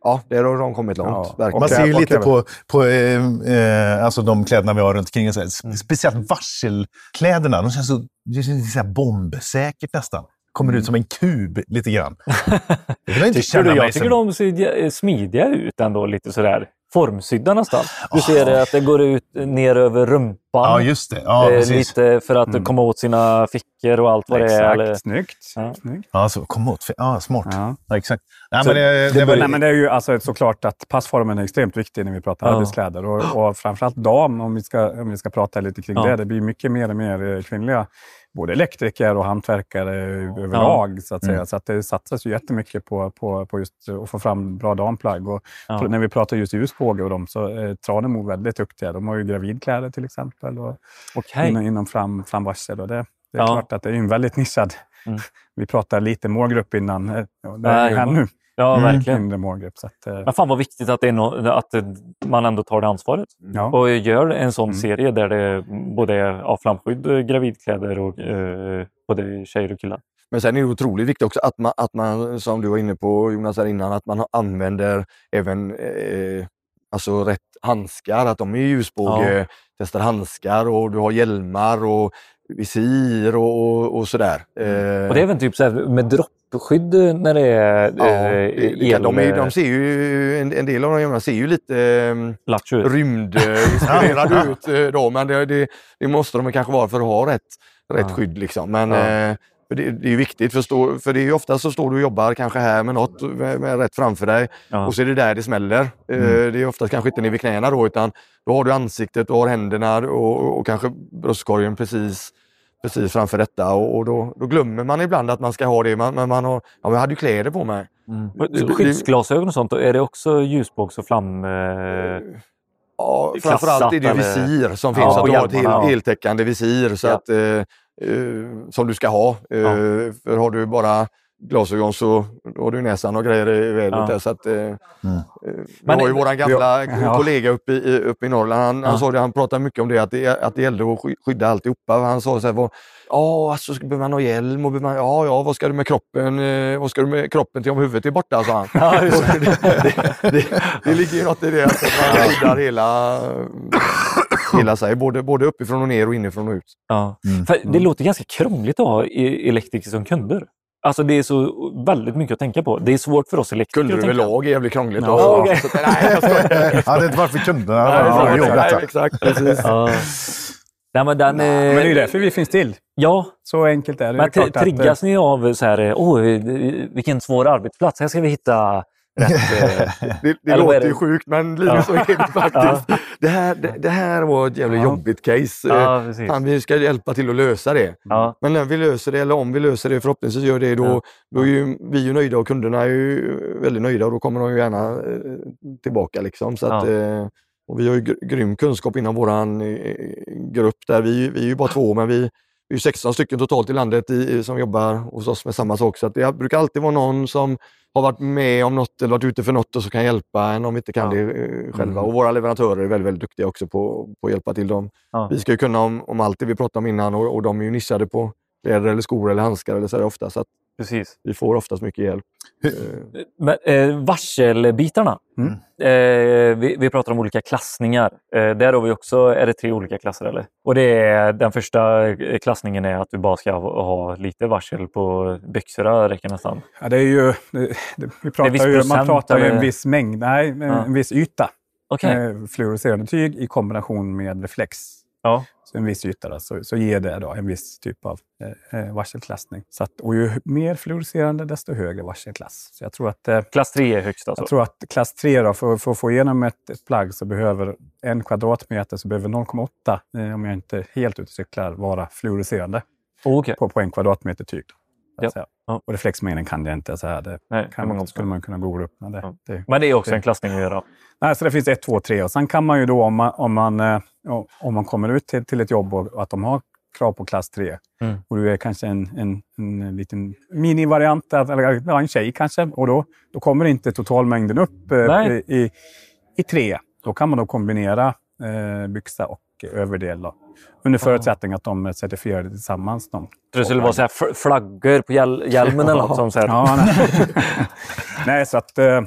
ja, där har de kommit långt. Ja. Man ser ju och lite även- på, på eh, eh, alltså de kläderna vi har runt omkring. Mm. Speciellt varselkläderna. De känns så, det känns så här bombsäkert nästan. Kommer ut som en kub lite grann. Jag inte Tycker du, jag tycker som... de ser eh, smidiga ut ändå, lite sådär formsydda nästan. Du ser att det går ut ner över rumpan. Ja, just det. Ja, eh, lite för att Mm. komma åt sina fickor och allt vad det är. Exakt, Eller... snyggt. Ja. snyggt. Ja, så, kom åt. Ja, smart. Ja. Ja, exakt. Nej, men det, det, väl- Nej, men det är ju alltså såklart att passformen är extremt viktig när vi pratar Ja. arbetskläder. Och, och framförallt dam, om vi, ska, om vi ska prata lite kring Ja. det. Det blir mycket mer och mer eh, kvinnliga både elektriker och hantverkare överlag. Så att säga. Mm. Så att det satsas ju jättemycket på, på, på just att få fram bra damplagg. Och Ja. När vi pratar just ljusbåge och dem så är Tranemo väldigt duktiga. De har ju gravidkläder till exempel och Okej. inom, inom fram, framvarsel. Och det, det är Ja. klart att det är en väldigt nischad. Mm. Vi pratar lite målgrupp innan. Det är ju ännu Ja, Mm. verkligen. målgrupp. Så att, eh, Men fan vad viktigt att, det är no att man ändå tar det ansvaret ja. och gör en sån Mm. serie där det både är ja, flamskydd, eh, gravidkläder och eh, både tjejer och killar. Men sen är det otroligt viktigt också att man, att man, som du var inne på Jonas här innan, att man använder även eh, alltså rätt handskar. Att de är ljusbåge, testar handskar och du har hjälmar och visir och, och, och sådär. Eh, Och det är även typ så med droppskydd när det är ja, eh, det- det de, är, de ser ju, en, en del av de hjälmarna ser ju lite eh, lattjo ut. rymdinspirerade ut eh, då, men det, det, det måste de kanske vara för att ha rätt, rätt Ja. skydd. Liksom. Men Ja. eh, för det, det är viktigt, för, stå, för det är ju ofta så står du och jobbar kanske här med något med, med rätt framför dig Ja. och så är det där det smäller. Eh, Mm. Det är oftast kanske inte ner vid knäna då, utan då har du ansiktet, du har händerna och, och kanske bröstkorgen precis precis framför detta och, och då, då glömmer man ibland att man ska ha det. Man, men man har, ja, jag hade ju kläder på mig. Mm. Skyddsglasögon och sånt, är det också ljusbågs och flam... Eh, Ja, framförallt är det visir som Ja, finns. på att du har ett hel, ja. heltäckande visir så Ja. att, eh, eh, som du ska ha. Eh, Ja. För har du bara glasögon så då har du näsan och grejer i vädret. Ja. Så att, eh, eh, Men vi har ju våran gamla Ja. kollega uppe i, uppe i Norrland. Han, Ja. han, sa det, han pratade mycket om det, att det, att det gällde att sky- skydda alltihopa. Han sa så här, vad, ja, alltså, ska- behöver man ha hjälm? Och behöver man, ja, ja, vad ska du med kroppen? Eh, vad ska du med kroppen till om huvudet är borta? sa han. Ja, det, det, det, det ligger ju något i det, att man skyddar hela, hela sig, både, både uppifrån och ner och inifrån och ut. ja. Mm. För det låter ganska krångligt att ha e- elektriker som kunder. Alltså det är så väldigt mycket att tänka på. Det är svårt för oss elektriker Kunder att tänka. överlag är jävligt krångligt. Ja, okej. Så nej, jag skojar. Ja, det är inte varför kunderna Nej, har nej, nej, detta. exakt, precis. Ja. Nej, men den, Men det är ju därför vi finns till. Ja, Så enkelt är det. men det är klart tri- att, triggas ni av så här, åh, vilken svår arbetsplats, här ska vi hitta rätt... eh, Det, det låter det? ju sjukt, men Linus, så är det faktiskt. Det, här, det, det här var ett jävligt Ja. jobbigt case. Ja, precis. Fan, vi ska hjälpa till att lösa det. Ja, Men när vi löser det, eller om vi löser det, förhoppningsvis gör det, då, Ja. då är ju vi ju nöjda och kunderna är ju väldigt nöjda och då kommer de ju gärna eh, tillbaka. Liksom. Så att, Ja. eh, och vi har ju gr- grym kunskap inom vår grupp där. Vi, vi är ju bara två, men vi, vi är 16 stycken totalt i landet i, som jobbar hos oss med samma sak. Så det brukar alltid vara någon som har varit med om något eller varit ute för något och så kan hjälpa en om vi inte kan Ja. det eh, själva. Mm. Och våra leverantörer är väldigt, väldigt duktiga också på, på att hjälpa till dem. Ja. Vi ska ju kunna om, om allt det vi pratade om innan och, och de är ju nischade på kläder eller skor eller handskar eller så ofta. Så precis. vi får oftast mycket hjälp. Eh, Men, eh, varselbitarna. Mm. Eh, vi, vi pratar om olika klassningar. Eh, där har vi också, är det tre olika klasser eller? Och det är, den första eh, klassningen är att du bara ska ha, ha lite varsel på byxorna, räcker nästan. Ja, det är ju, det, det, vi pratar viss ju, man pratar ju en viss mängd, nej, en, Ja. en viss yta. Okej. Eh, fluorescerande tyg i kombination med reflex. Ja. Så en viss yta så, så ger det då en viss typ av eh, eh, varselklassning. Så att, och ju mer fluorescerande desto högre varselklass. Så jag tror att, eh, Klass 3 är högst alltså? jag tror att klass 3 då, för, för att få igenom ett, ett plagg så behöver en kvadratmeter så behöver 0,8, eh, om jag inte helt ute cyklar, vara fluorescerande Okej. på, på en kvadratmeter tyg. Ja. Ja. Och reflexmängden kan jag inte. Så här, det Nej, kan, man, skulle man kunna googla upp. Men det, Ja. det, Men det är också en klassning att göra. Nej, så det finns ett, två, tre och sen kan man ju då om man, om man, eh, om man kommer ut till, till ett jobb och att de har krav på klass 3 Mm. och du är kanske en, en, en liten minivariant, eller ja, en tjej kanske, och då, då kommer inte totalmängden upp eh, i, i, i tre. Då kan man då kombinera eh, byxa och överdel. Då. Under förutsättning att de är certifierade tillsammans. De. Det skulle vara så här flaggor på hjäl hjälmen eller något som så här. Ja, nej. nej, så att, eh,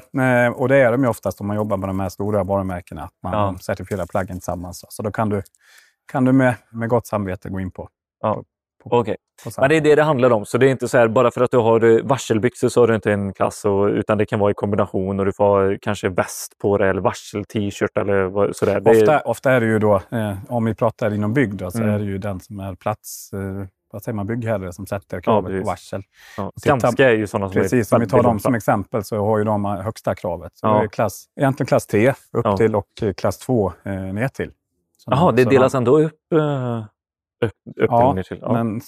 och det är de ju oftast om man jobbar med de här stora varumärkena. Att man Ja. certifierar plaggen tillsammans. Så då kan du, kan du med, med gott samvete gå in på, Ja. Okej. samma. Men det är det det handlar om. Så det är inte så här, bara för att du har eh, varselbyxor så har du inte en klass, och, utan det kan vara i kombination och du får ha kanske väst på dig eller varsel-t-shirt eller sådär. Det är, Ofta, ofta är det ju då, eh, om vi pratar inom bygg, då, så Mm. är det ju den som är plats, eh, vad säger man, byggherre som sätter kravet precis. på varsel. ja, Skanska är ju sådana som Precis, är om vi tar dem som exempel så har ju de högsta kravet. Så Ja. det är klass, egentligen klass 3 upp Ja. till och eh, klass 2 eh, ner till. Jaha, de- det delas de- ändå upp, eh, upp Ja, till. Ja. men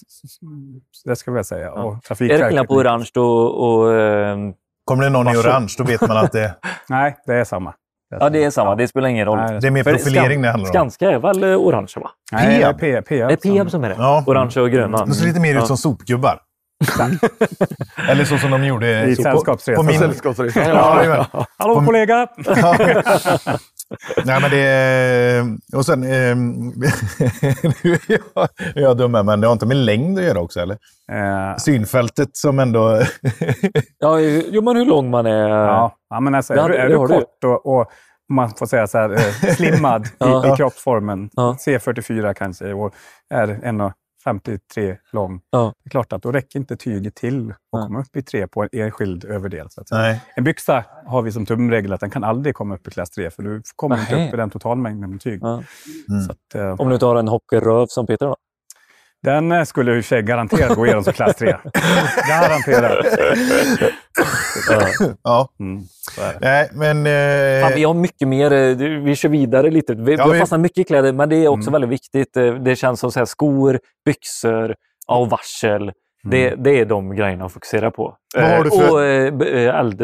det ska vi säga. Ja. Och är det skillnad på orange och... och eh, Kommer det någon i Varsel. orange, då vet man att det, Nej, det är samma. ja, det är samma. Det spelar ingen roll. Nej, det är mer profilering det handlar om. Skanska är väl eh, orange, va? Nej, det är Peab. Peab Det är Peab som- är det. Ja. Orange och gröna. De ser lite mer ut Ja. som sopgubbar. Eller så som de gjorde I sällskapsresan. På min... Sällskapsresan. Ja, jajamän. Hallå På- kollega! Nej, men det. Och sen... Eh, nu är jag, nu är jag dum men det har inte med längd att göra också, eller? Eh, Synfältet som ändå... Ja, jo, men hur lång man är. ja, ja, men alltså, Det är, det du kort och, och man får säga så här, eh, slimmad Ja. i, i kroppsformen, Ja. C44 kanske, och är 1,53 lång. Ja. Det är klart att då räcker inte tyget till att Ja. komma upp i 3 på en enskild överdel. Så att säga. Nej. En byxa har vi som tumregel att den kan aldrig komma upp i klass 3, för du kommer inte Nähä. upp i den totalmängden med tyg. Ja. Mm. Så att, eh, Om du inte har en hockeyröv som Peter då? Den eh, skulle i sig garanterat gå igenom som klass 3. garanterat. Ja. Mm. Nej, men... Eh, Fan, vi har mycket mer. eh, Vi kör vidare lite. Vi, Ja, vi har vi- fastnat mycket i kläder, men det är också Mm. väldigt viktigt. Eh, Det känns som så här, skor, byxor ja, och varsel. Det, det är de grejerna att fokusera på. Vad har du för- Och eh, eh, eld,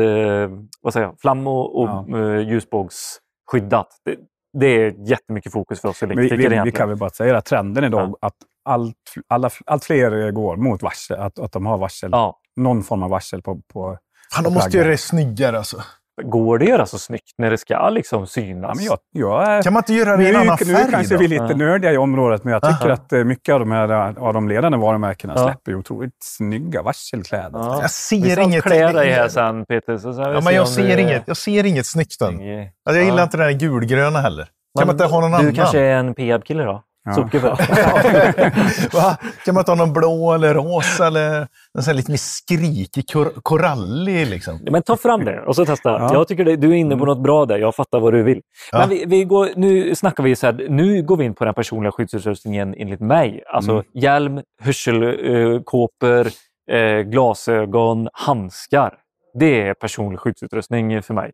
vad säger jag? flam och, och Ja. ljusbågsskyddat. Det, det är jättemycket fokus för oss Vi, elektriker vi, vi egentligen. kan väl bara säga att trenden idag att allt, alla, allt fler går mot varsel, att, att de har varsel, Ja. någon form av varsel på, på Fan, de måste göra det snyggare alltså. Går det att göra så snyggt när det ska liksom synas? Ja, men jag, jag Kan man inte göra det nu, i en annan nu färg kanske då? vi är lite Ja. nördiga i området, men jag tycker Aha. att eh, mycket av de här av de ledande varumärkena Ja. släpper ju otroligt snygga varselkläder. Ja. Jag Vi ser ska inget... klä dig här sen Peter. Så Ja, men jag ser, du- inget, jag ser inget snyggt än. Alltså, jag gillar Ja. inte den här gulgröna heller. Kan man Men inte ha någon du annan? kanske är en Peab-kille då? Ja. Sopgubbe? Va? Kan man ha någon blå eller rosa eller här lite mer skrikig, kor korallig liksom? Men ta fram det och så testa. Ja. Jag tycker det, du är inne på något bra där. Jag fattar vad du vill. Ja. Men vi, vi går, nu snackar vi så här, nu går vi in på den personliga skyddsutrustningen enligt mig. Alltså Mm. hjälm, hörselkåpor, eh, glasögon, handskar. Det är personlig skyddsutrustning för mig.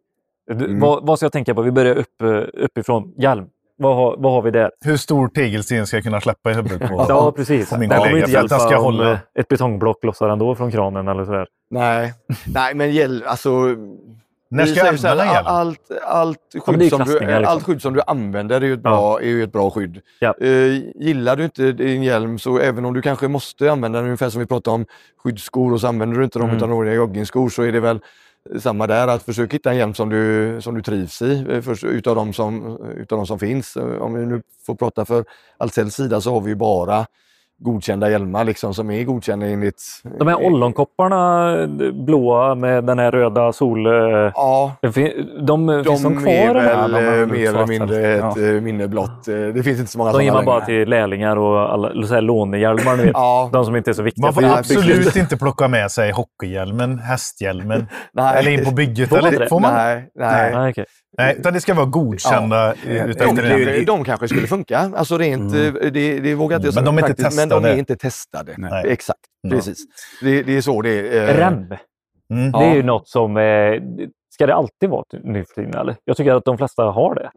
Du, Mm. vad, vad ska jag tänka på? Vi börjar upp, eh, uppifrån. Hjälm. Vad har, vad har vi där? Hur stor tegelsten ska jag kunna släppa i huvudet på? Ja, precis. på min det kommer inte hjälpa ska om hålla. eh, ett betongblock lossar ändå från kranen eller sådär. Nej, nej men hjälp, alltså... När vi ska jag säger så här, använda hjälm? Allt, allt, skydd som du, liksom. allt skydd som du använder är ju ett bra, är ju ett bra skydd. Ja. Eh, gillar du inte din hjälm så även om du kanske måste använda den, ungefär som vi pratade om skyddsskor och så använder du inte dem Mm. utan några joggingskor så är det väl samma där, att försöka hitta en hjälm som du, som du trivs i eh, för, utav, de som, utav de som finns. Eh, om vi nu får prata för Ahlsells sida så har vi ju bara godkända hjälmar liksom, som är godkända enligt... De här ollonkopparna, eh, blåa med den här röda sol... eh, Ja, De, de finns de kvar? är eller? väl har eh, mer eller mindre ett Ja. minne blott. Det finns inte så många De ger man bara längre. till lärlingar och alla, så här, lånehjälmar. Vet. Ja, De som inte är så viktiga. Man får absolut inte plocka med sig hockeyhjälmen, hästhjälmen eller in på bygget. Får man eller? Får man? Nej, nej. Nej, okej. Nej, utan det ska vara godkända Ja. De, de, de kanske skulle funka. Alltså rent, Mm. eh, det, det vågar jag inte Men de är inte praktiskt, Men de testade. är inte testade. Nej. Exakt, Ja. precis. Det, det är så det är. eh, Rem, Mm. det är ju något som... Eh, ska det alltid vara nu för tiden? Eller? Jag tycker att de flesta har det.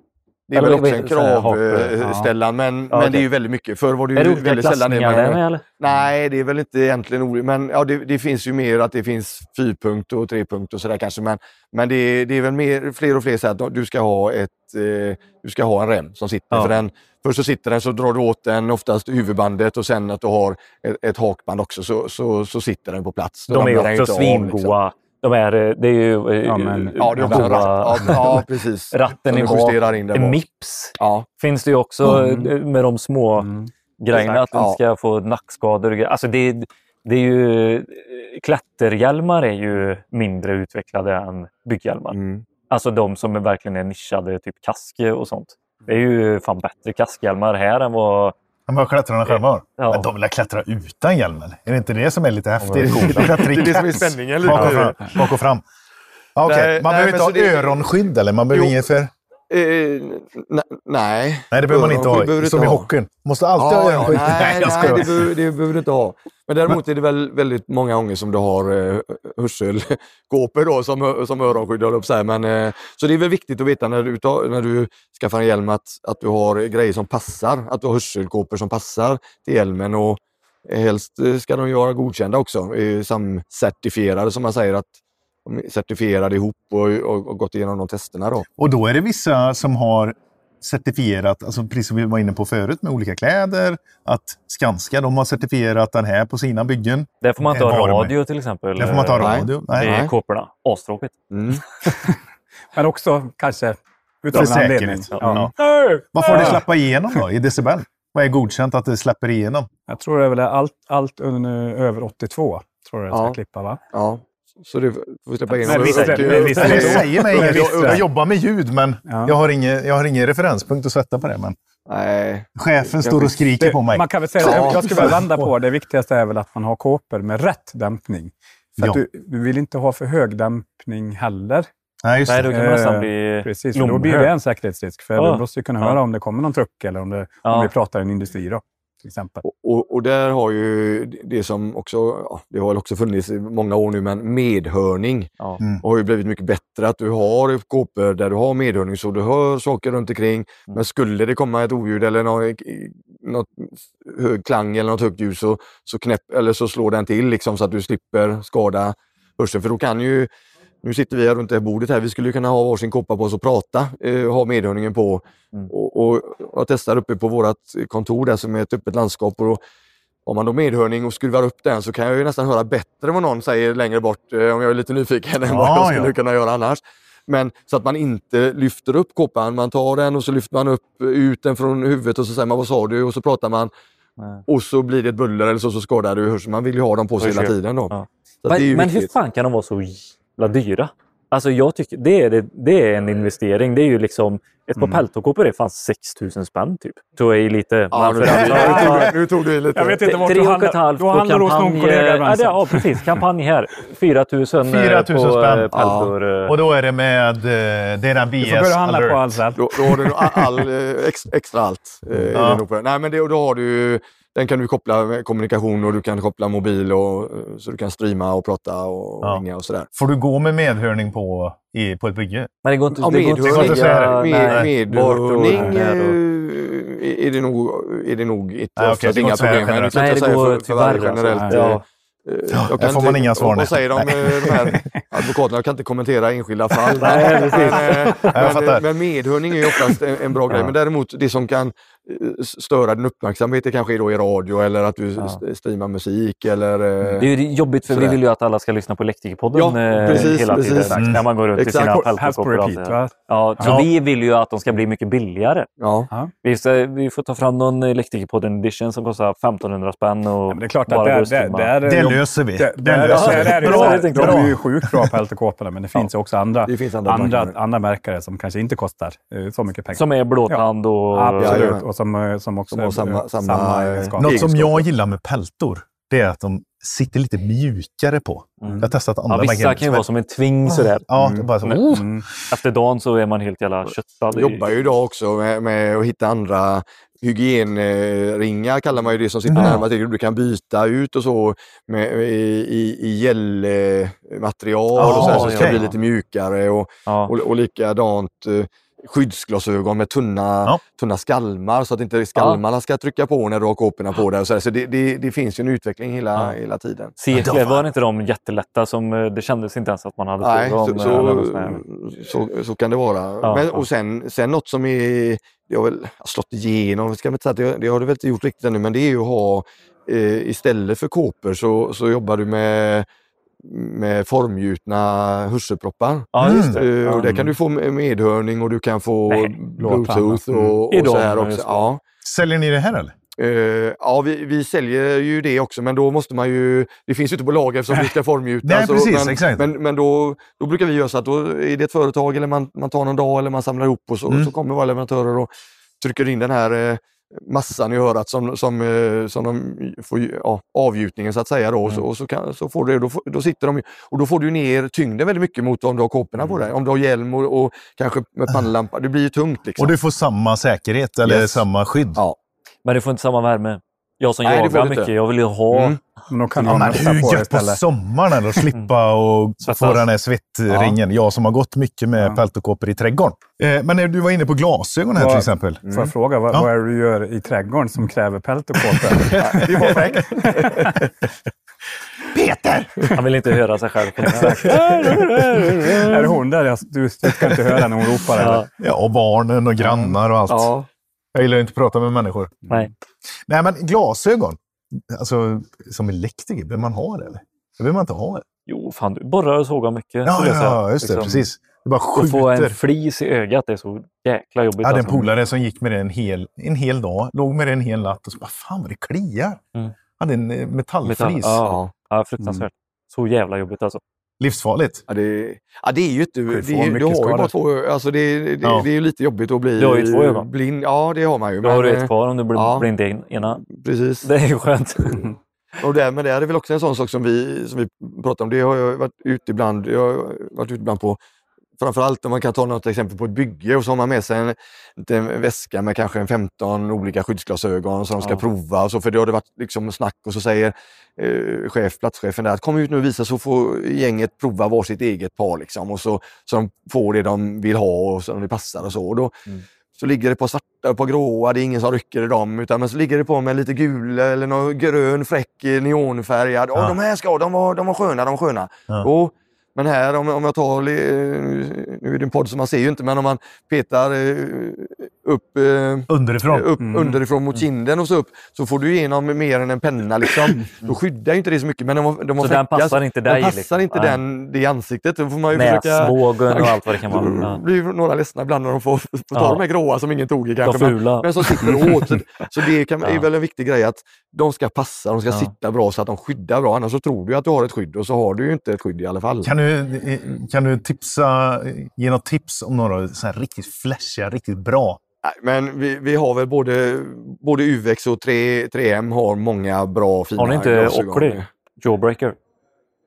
Det är väl också en heter det? Hak- kravställan, men, Ja, men det okej. är ju väldigt mycket. Förr var det Är det ju väldigt sällan det? Eller? Nej, det är väl inte egentligen olika. Men ja, det, det finns ju mer att det finns fyrpunkt och trepunkt och sådär kanske. Men, men det, det är väl mer, fler och fler så att du ska ha, ett, eh, du ska ha en rem som sitter. Ja. För den, först så sitter den så drar du åt den, oftast huvudbandet och sen att du har ett, ett hakband också så, så, så sitter den på plats. Då De är ju också inte av, liksom. De är, eh, det är ju... eh, Ja, men- Ja, det är också ratt. Ja, ja, precis. Ratten i bak. där bak. Mips Ja, finns det ju också Mm. eh, med de små Mm. grejerna. Att du Ja. inte ska få nackskador. och. Alltså det, det är ju, klätterhjälmar är ju mindre utvecklade än bygghjälmar. mm. Alltså de som är verkligen är nischade, typ kaske och sånt. Det är ju fan bättre kaskhjälmar här än vad... Men vad klättrarna själva har. Ja. Men de vill klättra utan hjälmen. Är det inte det som är lite häftigt? det- De är det som är spänningen lite Bak och fram. Bak och fram. Okej. Nej, Man nej, behöver inte ha det- öronskydd eller? Man behöver inget för... Eh, ne- nej. Nej, det behöver man inte behöver ha. du Som i hockeyn. Måste alltid ha Ja, ja, nej, nej skojar. det, behöver, det behöver du inte ha. Men däremot är det väl väldigt många gånger som du har eh, hörselkåpor då, som, som öronskydd, höll på att säga. Men, eh, Så det är väl viktigt att veta när du, tar, när du skaffar en hjälm att, att du har grejer som passar. Att du har hörselkåpor som passar till hjälmen. Och helst eh, ska de ju vara godkända också, eh, samcertifierade som man säger. att certifierade ihop och, och, och gått igenom de testerna. Då. Och då är det vissa som har certifierat, alltså precis som vi var inne på förut med olika kläder, att Skanska de har certifierat den här på sina byggen. Där får man inte Det ha det med. radio till exempel. Där får man inte ha eh, Nej. radio. Nej. kåporna. Astråkigt. Mm. Men också kanske utav För en anledning. säkerhet. Ja. Vad får det släppa igenom då i decibel? Vad är godkänt att det släpper igenom? Jag tror det är väl allt, allt under, över 82 tror jag det ska Ja. klippa va? Ja, så det får släppa in. Men visst är det- men visst säger mig inget. Jag, jobbar med ljud, men Ja. jag, har ingen, jag har ingen referenspunkt att sätta på det. Men Nej, chefen står och skriker på mig. Man kan väl säga, Ja. jag skulle vilja vända på det. Viktigaste är väl att man har kåpor med rätt dämpning. För att Ja. du, du vill inte ha för hög dämpning heller. Nej, just Nej, det. då kan man nästan Eh, bli Precis, för då blir det en säkerhetsrisk. För Ja. du måste ju kunna Ja. höra om det kommer någon truck eller om, det, Ja. om vi pratar en industri då, till exempel. och, och, och där har ju det som också, ja, det har också funnits i många år nu, men medhörning Ja. Mm. har ju blivit mycket bättre. Att du har kåpor där du har medhörning så du hör saker runt omkring. Men skulle det komma ett oljud eller något, något hög klang eller något högt ljud så, så, knäpp, eller så slår den till liksom, så att du slipper skada hörseln. För då kan ju nu sitter vi här runt det här bordet här. Vi skulle ju kunna ha varsin kåpa på oss och prata, eh, ha medhörningen på. Mm. Och, och jag testar uppe på vårt kontor där som är ett öppet landskap. Och då, om man då medhörning och skruvar upp den så kan jag ju nästan höra bättre vad någon säger längre bort eh, om jag är lite nyfiken än vad Ja, jag skulle ja. kunna göra annars. Men så att man inte lyfter upp kåpan. Man tar den och så lyfter man upp ut den från huvudet och så säger man vad sa du? Och så pratar man Nej. och så blir det ett buller eller så, så skadar du hörseln. Man vill ju ha dem på sig hela tiden. Då. Ja. Men, men hur fan kan de vara så dyra? Alltså jag tycker det är, det, det är en investering. Det är ju liksom, ett par Mm. peltokåpor är fan 6 000 spänn typ. Tror jag är lite. Ja, nu, nu, tog, du- nu tog du i lite. Jag vet inte vart du halvt Du på handlar hos någon kampanj. kollega i Ja, det, ja, precis. Kampanj här. 4 000 4 000 på spänn. eh, peltor. eh. Och då är det med... eh, Det är den Du BS får börja handla alert. på Ahlsell. Då, då har du all, ex, extra allt. Eh, Ja. Nej, men det, då har du, ju- den kan du koppla med kommunikation och du kan koppla mobil och, eh, så du kan streama och prata och Ja. ringa och sådär. Får du gå med medhörning på, i, på ett bygge? Men det går inte, Ja, det går inte går inte att säga det. att med, medhörning eh, är det nog, är det nog inte Nej, oftast det inga problem med. generellt. Nej, det går för, tyvärr alltså. generellt. Ja. eh, jag där får man inga svar, Vad säger de, de här advokaterna? Jag kan inte kommentera enskilda fall. Nej, men, men, men medhörning är ju oftast en, en bra grej. Ja. Men däremot det som kan störa din uppmärksamhet det kanske är då i radio eller att du Ja. st- streamar musik eller... eh, Det är ju jobbigt för vi Sådär. vill ju att alla ska lyssna på Elektrikerpodden Ja, eh, precis, hela tiden. precis. Mm. När man går runt Exakt. i sina det där. va? Ja, så Ja. vi vill ju att de ska bli mycket billigare. Ja. Vi, ska, vi får ta fram någon Elektrikerpodden edition som kostar 1500 spänn. Och Ja, det är klart att och där, streama. där, Det löser vi. där, Det där, löser vi. är det Bra, så här, jag tänkte de bra. är ju sjukt bra på peltokåporna, men det finns ju också andra, Det finns andra andra, andra märkare som kanske inte kostar eh, så mycket pengar. Som är blåtand och... Och som, eh, som också Som har är, samma- eh, samma, eh, egenskaper. Något som jag gillar med peltor, det är att de sitter lite mjukare på. Mm. Jag har testat andra Ja, vissa kan ju som vara som en tving sådär. Ja, det är bara så. Men- Oh. Mm. Efter dagen så är man helt jävla köttad. Jag jobbar ju idag också med, med att hitta andra hygienringar kallar man ju det som sitter Mm. närmare till. Du kan byta ut och så med, i, i, i gelmaterial Ja, och så, här, så det ska okej. bli lite mjukare och, Ja. och, och likadant eh, skyddsglasögon med tunna, Ja. tunna skalmar så att inte skalmarna ska trycka på när du har kåporna på dig. Så, det, det, det finns ju en utveckling hela, Ja. hela tiden. Cirklar, var inte de jättelätta? Som, eh, det kändes inte ens att man hade Nej, på så, dem. så, så, så kan det vara. Ja, Men, ja. och sen, sen något som är, det har väl slått igenom, ska man säga, det, det har det väl inte gjort riktigt ännu, men det är ju att ha eh, istället för kåpor så, så jobbar du med med formgjutna hörselproppar. Ja, just det. Eh, och där kan du få medhörning och du kan få Nej, bluetooth Mm. och, och så här också. Ja. Säljer ni det här eller? Eh, ja, vi, vi säljer ju det också, men då måste man ju... Det finns ju inte på lager eftersom vi ska formgjuta. Nej, precis, men, exakt. Men, men då, då brukar vi göra så att då är det ett företag eller man, man tar någon dag eller man samlar ihop och så, Mm. så kommer våra leverantörer och trycker in den här eh, massan i örat som, som, eh, som de får ja, avgjutningen så att säga. Då, och så, och så, kan, så får du, då, får- då sitter de och då får du ner tyngden väldigt mycket mot om du har kåporna på dig. Om du har hjälm och, och kanske med pannlampa. Det blir ju tungt. Liksom. Och du får samma säkerhet eller Yes. samma skydd? Ja. Men det får inte samma värme. Jag som Nej, jagar mycket, jag vill ju ha... Mm. Men då kan Ja, mössa hur på gött på sommaren eller att slippa och Svettas. få den här svettringen. Jag som har gått mycket med Ja. peltokåpor i trädgården. Eh, men när du var inne på glasögon här till exempel. Får jag fråga, vad, Ja. vad är det du gör i trädgården som kräver peltokåpor? Det var fräckt. Peter! Han vill inte höra sig själv. är det hon där? Du, ska inte höra när hon ropar? Eller? Ja, Ja, och barnen och grannar och allt. Ja. Jag gillar inte att prata med människor. nej. Nej, men glasögon. Alltså, som elektriker, behöver man ha det eller? Det behöver man inte ha det. Jo, fan du borrar och sågar mycket. Ja, ja just det. Liksom, Precis. Det bara Att få en skjuter. flis i ögat det är så jäkla jobbigt. Jag hade en alltså. polare som gick med det en hel, en hel dag. Låg med det en hel natt och så bara, fan vad det kliar. Mm. Hade en eh, metallflis. Metall, ja. Ja. Fruktansvärt. Så jävla jobbigt alltså. Livsfarligt. Ja, det, ja, det är ju inte... ju Det, du har ju bara två alltså det, det, Ja. det är ju lite jobbigt att bli Du har ju två ögon. blind. Ja, det har man ju. Då har du ett kvar om du blir ja. blind i en- ena. Precis. Det är ju skönt. Och där, men det är väl också en sån sak som vi, som vi pratar om. Det har jag varit ute ibland, jag har varit ute ibland på Framförallt om man kan ta något exempel på ett bygge och så har man med sig en, en väska med kanske en 15 olika skyddsglasögon som de ska Ja. prova. Och så, för det har det varit liksom snack och så säger eh, chef, platschefen där att kom ut nu och visa så får gänget prova varsitt eget par. Liksom, och så, så de får det de vill ha och så det passar och så. Och då, Mm. så ligger det på svarta och på gråa, det är ingen som rycker i dem. Utan men så ligger det på med lite gul eller någon grön fräck neonfärgad. Ja. Ja. de här ska, de var, de var sköna, de var sköna. Ja. Jo, men här om, om jag tar, nu är det en podd så man ser ju inte, men om man petar eh, upp, eh, Underifrån. upp Mm. underifrån mot kinden och så upp, så får du igenom mer än en penna. Liksom. Då skyddar ju inte det så mycket. Men de, de Så den passar inte dig, Den passar liksom. inte Nej. den, det i ansiktet. Då får man ju försöka... Näsbågen och allt vad det kan Mm. vara. Blir några ledsna ibland när de får, får ta Ja. de här gråa som ingen tog i De kanske. Men, fula. men som sitter åt. Så, så det kan, är Ja. väl en viktig grej att de ska passa, de ska Ja. sitta bra så att de skyddar bra. Annars så tror du att du har ett skydd och så har du ju inte ett skydd i alla fall. Kan du, eh, kan du tipsa, ge något tips om några så här riktigt flashiga, riktigt bra? Nej, Men vi, vi har väl både, både UVX och 3, 3M har många bra fina Har ni inte. Oakley? Jawbreaker.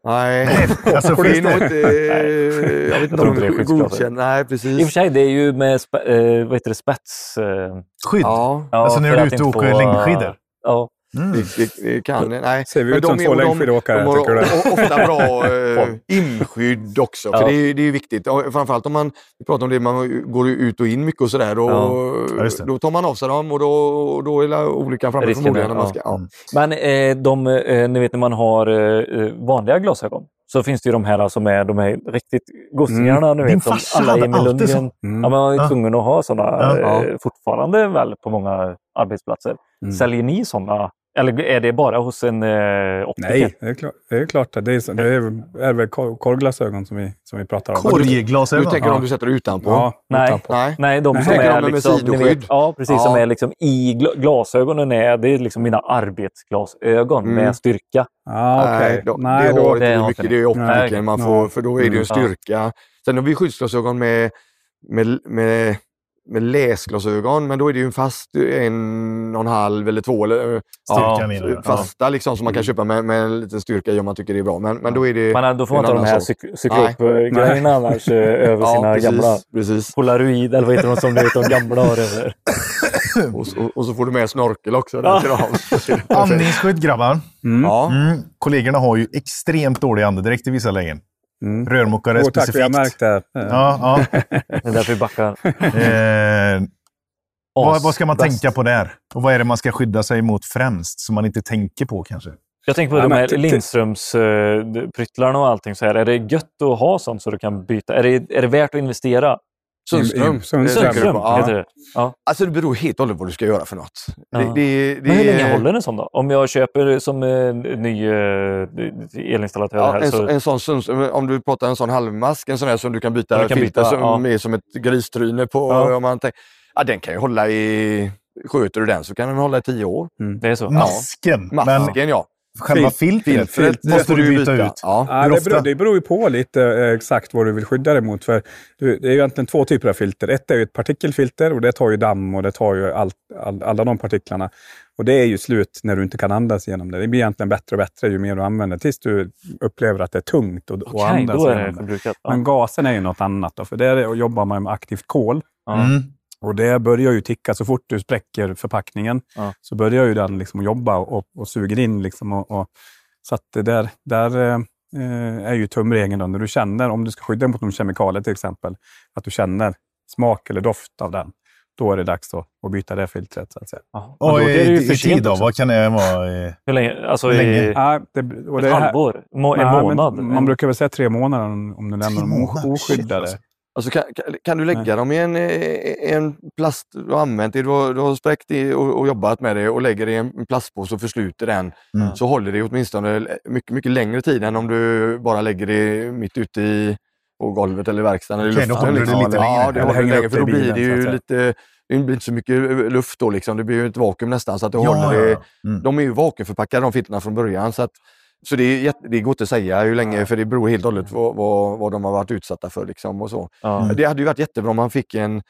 Nej, Alltså, det är finns nog inte... Jag vet inte om det är godkända. Nej, I och för precis. sig, det är ju med spe, eh, vad heter det, spets... Eh, Skydd? Ja, Alltså när du är ute och åker längdskidor? Ja. Mm. det, det, det kan... Nej. Ser vi ut som två och längdskidåkare, De har o- ofta bra eh, inskydd också, för Ja. det, är, det är viktigt. Och Framförallt om man vi pratar om det, man går ut och in mycket och sådär. Då, Ja, det. då tar man av sig dem och då, då är olyckan framme Risken förmodligen. är- När man ja. ska, ja. Mm. Men eh, de, eh, ni vet när man har eh, vanliga glasögon så finns det ju de här som är de här riktigt gossingarna. Din vet, som farsa alla hade alltid Lundgren. så. Mm. Ja, man är Ja. tvungen att ha sådana Ja. eh, fortfarande väl på många arbetsplatser. Mm. Säljer ni sådana? Eller är det bara hos en eh, optiker? Nej, det är klart. Det är, klart det, är, det är, är väl kor- korvglasögon som vi, som vi pratar om. Du Korgglasögon? tänker Ja. om du sätter utanpå? Ja, Nej. utanpå. Nej. Nej, de Nej, som tänker är de med liksom, sidoskydd? vet, ja, precis, Ja. som är liksom i gla- glasögonen. Är, det är liksom mina arbetsglasögon Mm. med styrka. Ah, okej. Nej, då, Nej, det då, har det inte har mycket. Det är Nej. optiken man får, för då är det ju en Mm. styrka. Sen har vi skyddsglasögon med, med, med, med läsglasögon, men då är det ju en fast en och en halv eller två. Eller, eh, Styrka? Ja. fasta liksom som man kan köpa med, med en liten styrka i om man tycker det är bra. Men, men då är det... Eh, då får man inte de här cyklop-grejerna annars eh, över sina precis, gamla precis. polaroid, eller vad heter de som du vet, de gamla har över. Och, så- och så får du med snorkel också. Andningsskydd grabbar. Mm. ja. Mm. Kollegorna har ju extremt dålig andedräkt i vissa lägen. Mm. Rörmokare Jo, tack, vi har specifikt. märkt det. Ja, ja. Det är därför vi backar. Eh, vad, vad ska man Asbäst. tänka på där? Och vad är det man ska skydda sig mot främst, som man inte tänker på kanske? Jag tänker på Ja, de här ty- ty- Lindströms uh, pryttlarna och allting. Så här. Är det gött att ha sånt så du kan byta? Är det, är det värt att investera? Sundström. Sundström. du Sundström. Ja. heter det. Ja. Alltså det beror helt och hållet på vad du ska göra för något. Ja. Det, det, det, Men hur länge håller en sån då? Om jag köper som eh, ny eh, elinstallatör Ja, här en, så... en sån Sundström, om du pratar en sån halvmask, en sån här som du kan byta Du kan filter byta, som ja. är som ett gristryne på. Ja. Om man tänk, ja, den kan ju hålla i... Sköter du den så kan den hålla i tio år. Det är så? Masken. Men Masken ja. Själva filtret, Filtret måste du byta ut. Ja. Ja, det, beror, det beror ju på lite eh, exakt vad du vill skydda dig mot. För det är ju egentligen två typer av filter. Ett är ju ett partikelfilter och det tar ju damm och det tar ju allt, all, alla de partiklarna. Och det är ju slut när du inte kan andas genom det. Det blir egentligen bättre och bättre ju mer du använder tills du upplever att det är tungt att, att Okej, andas då är det förbrukat. Men gasen är ju något annat. Då, för där jobbar man med aktivt kol. Mm. Och det börjar ju ticka så fort du spräcker förpackningen. Ja. Så börjar ju den liksom jobba och, och suger in. Liksom och, och, så att det där, där eh, är ju tumregeln då, när du känner, om du ska skydda mot någon kemikalie till exempel, att du känner smak eller doft av den. Då är det dags då att byta det filtret. Så att säga. Ja. Men Och då i, i tid då? vad kan det vara? eh? Hur länge? Alltså Länge. i Ja, det, och ett det här- halvår? Må, en månad? Man brukar väl säga tre månader om du lämnar dem oskyddade. Shit, Alltså kan, kan, kan du lägga Nej. dem i en, en plast du har använt, det, du har, du har spräckt i och, och jobbat med det och lägger det i en plastpåse och försluter den Mm. så håller det åtminstone mycket, mycket längre tid än om du bara lägger det mitt ute i på golvet eller i verkstaden eller då luften. håller det liksom. lite Ja, det håller längre för då blir det ju lite det blir inte så mycket luft då liksom. Det blir ju ett vakuum nästan så att det Ja, håller ja, det. ja. Mm. De är ju vakuumförpackade de filterna från början så att så det, är jätte, det går inte att säga hur länge för det beror helt och hållet vad, vad, vad de har varit utsatta för. Liksom och så. Ja. Mm. Det hade ju varit jättebra om man fick en,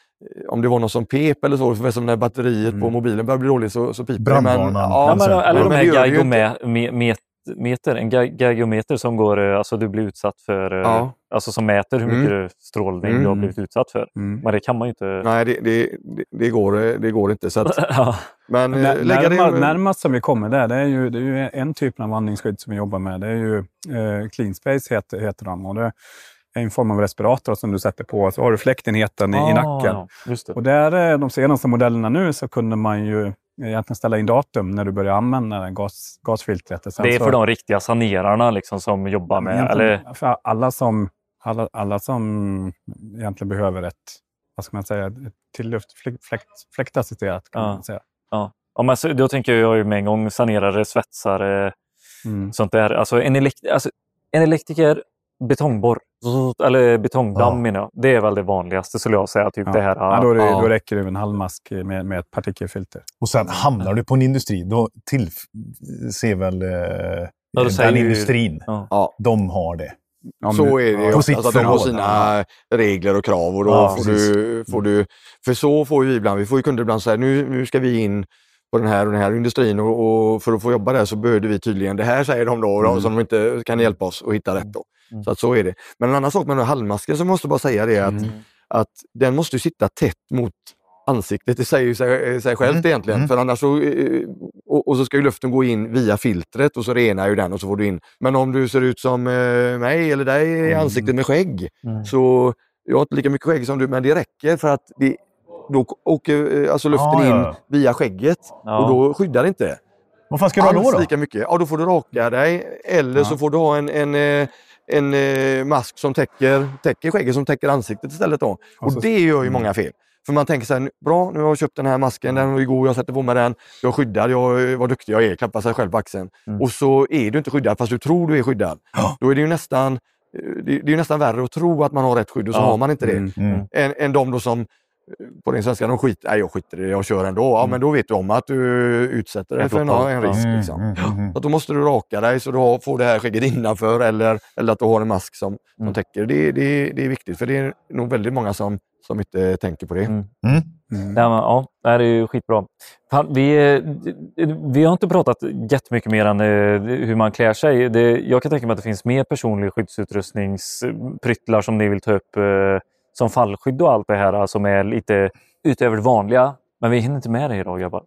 om det var någon som pep eller så, för som när batteriet på Mm. mobilen börjar bli dåligt så, så piper det. Men. Ja, men, eller ja, de här det geigometer, en ga- geigometer som går, eh, alltså du blir utsatt för, eh, Ja. alltså som mäter hur Mm. mycket strålning du har Mm. blivit utsatt för. Mm. Men det kan man ju inte. Nej, det, det, det, går, det går inte. Så att, Ja. men eh, När, lägga närma, det... närmast som vi kommer där, det är ju, det är ju en typ av andningsskydd som vi jobbar med. Det är ju eh, Clean Space heter, heter de. Och det är en form av respirator som du sätter på. Så har du fläktenheten i, i nacken. Ah, just det. Och där, eh, de senaste modellerna nu så kunde man ju egentligen ställa in datum när du börjar använda gas, gasfiltret. Sen Det är så- för de riktiga sanerarna liksom, som jobbar med... Eller, För alla som, alla, alla som egentligen behöver ett, vad ska man säga, ett tilluft, fläkt, fläkt, fläktassisterat kan Ja. man säga. ja. Ja, men så, då tänker jag ju med en gång sanerare, svetsare, Mm. sånt där. Alltså en, elekt alltså, en elektriker, betongborr, eller betongdamm Ja. menar jag. Det är väl det vanligaste skulle jag säga. Typ Ja. det här, Ja, då, är det, ja. då räcker det med en halvmask med, med ett partikelfilter. Och sen hamnar du på en industri, då tillser väl eh, då säger den industrin, Ja. Ja, de har det. Om så är det ju. På Alltså, de har sina regler och krav och då Ja, får, precis. du, får du... För så får vi ibland, vi får ju kunder ibland säga nu, nu ska vi in på den här och den här industrin och, och för att få jobba där så behövde vi tydligen det här säger de då, Mm. som de inte kan hjälpa oss att hitta rätt då. Mm. Så att så är det. Men en annan sak med den här halvmasken så måste jag bara säga det att, Mm. att den måste ju sitta tätt mot ansiktet, det säger ju sig, sig självt Mm. egentligen. Mm. För annars så, eh, och, och så ska ju luften gå in via filtret och så renar ju den och så får du in. Men om du ser ut som eh, mig eller dig i Mm. ansiktet med skägg, Mm. så jag har inte lika mycket skägg som du, men det räcker för att det, då åker eh, alltså luften in ja. via skägget Ja. och då skyddar det inte Vad fan ska du ha då? då? lika mycket. Ja, då får du raka dig eller Ja. så får du ha en, en, eh, en eh, mask som täcker, täcker skägget som täcker ansiktet istället. Då. Och så- det gör ju mm. många fel. För man tänker så här, bra nu har jag köpt den här masken, den var ju god, jag sätter på mig den, jag är skyddad, jag, vad duktig jag är, klappar sig själv på axeln. Mm. Och så är du inte skyddad fast du tror du är skyddad. Ja. Då är det ju nästan, det, det är nästan värre att tro att man har rätt skydd och så Ja. har man inte det. Mm. Mm. Än, än de som på den svenska, de skiter nej jag skiter i det, jag kör ändå. Ja Mm. men då vet du om att du utsätter dig för en, en risk. Mm, Liksom. mm, mm. Så att då måste du raka dig så du har, får det här skägget innanför eller, eller att du har en mask som, som Mm. täcker. Det, det, det är viktigt för det är nog väldigt många som, som inte tänker på det. Mm. Mm. Mm. Ja, men, ja, det här är ju skitbra. Fan, vi, eh, vi har inte pratat jättemycket mer än eh, hur man klär sig. Det, jag kan tänka mig att det finns mer personlig skyddsutrustningspryttlar som ni vill ta upp. Som fallskydd och allt det här eh, som är lite utöver det vanliga. Men vi hinner inte med det idag grabbar.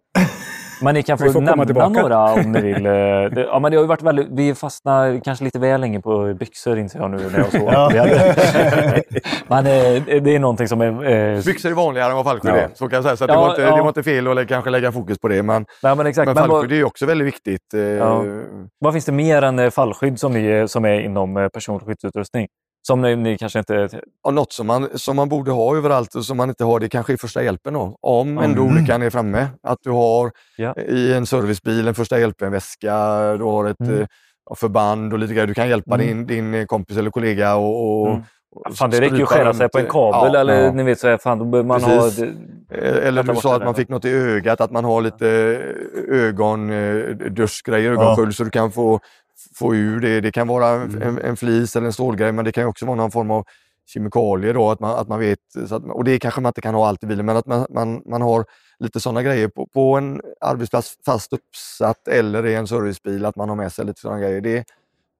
Men ni kan få, nämna tillbaka. några om ni vill. Eh, Det, ja, men det har ju varit väldigt, vi fastnar kanske lite väl länge på byxor inser jag nu när jag såg Ja. Men eh, det är någonting som är... eh, Byxor är vanligare än vad fallskydd Ja. är. Så kan jag säga. Så att det, Ja, var inte, ja. det var inte fel att lä- kanske lägga fokus på det. Men, nej, men exakt. men Men vad- fallskydd är ju också väldigt viktigt. Eh, Ja. Vad finns det mer än fallskydd som, ni, som är inom personlig skyddsutrustning? Som ni, ni kanske inte... Ja, något som man, som man borde ha överallt och som man inte har, det kanske är första hjälpen då. Om ändå Mm. olyckan är framme. Att du har Ja. i en servicebil en första hjälpen-väska, du har ett Mm. eh, ja, förband och lite grejer. Du kan hjälpa Mm. din, din kompis eller kollega och, och, Mm. Fan, det räcker ju att skära sig på en kabel Ja, eller ja. ni vet så här, fan, då behöver man Precis. ha... Eh, Eller du sa att man fick något i ögat, att man har lite ögonduschgrejer, ögonskölj så du kan få, få ur det. Det kan vara en, Mm. en, en flis eller en stålgrej men det kan också vara någon form av kemikalier då, att man, att man vet. Att, och det kanske man inte kan ha allt i bilen men att man, man, man har lite sådana grejer på, på en arbetsplats fast uppsatt eller i en servicebil, att man har med sig lite sådana grejer. Det,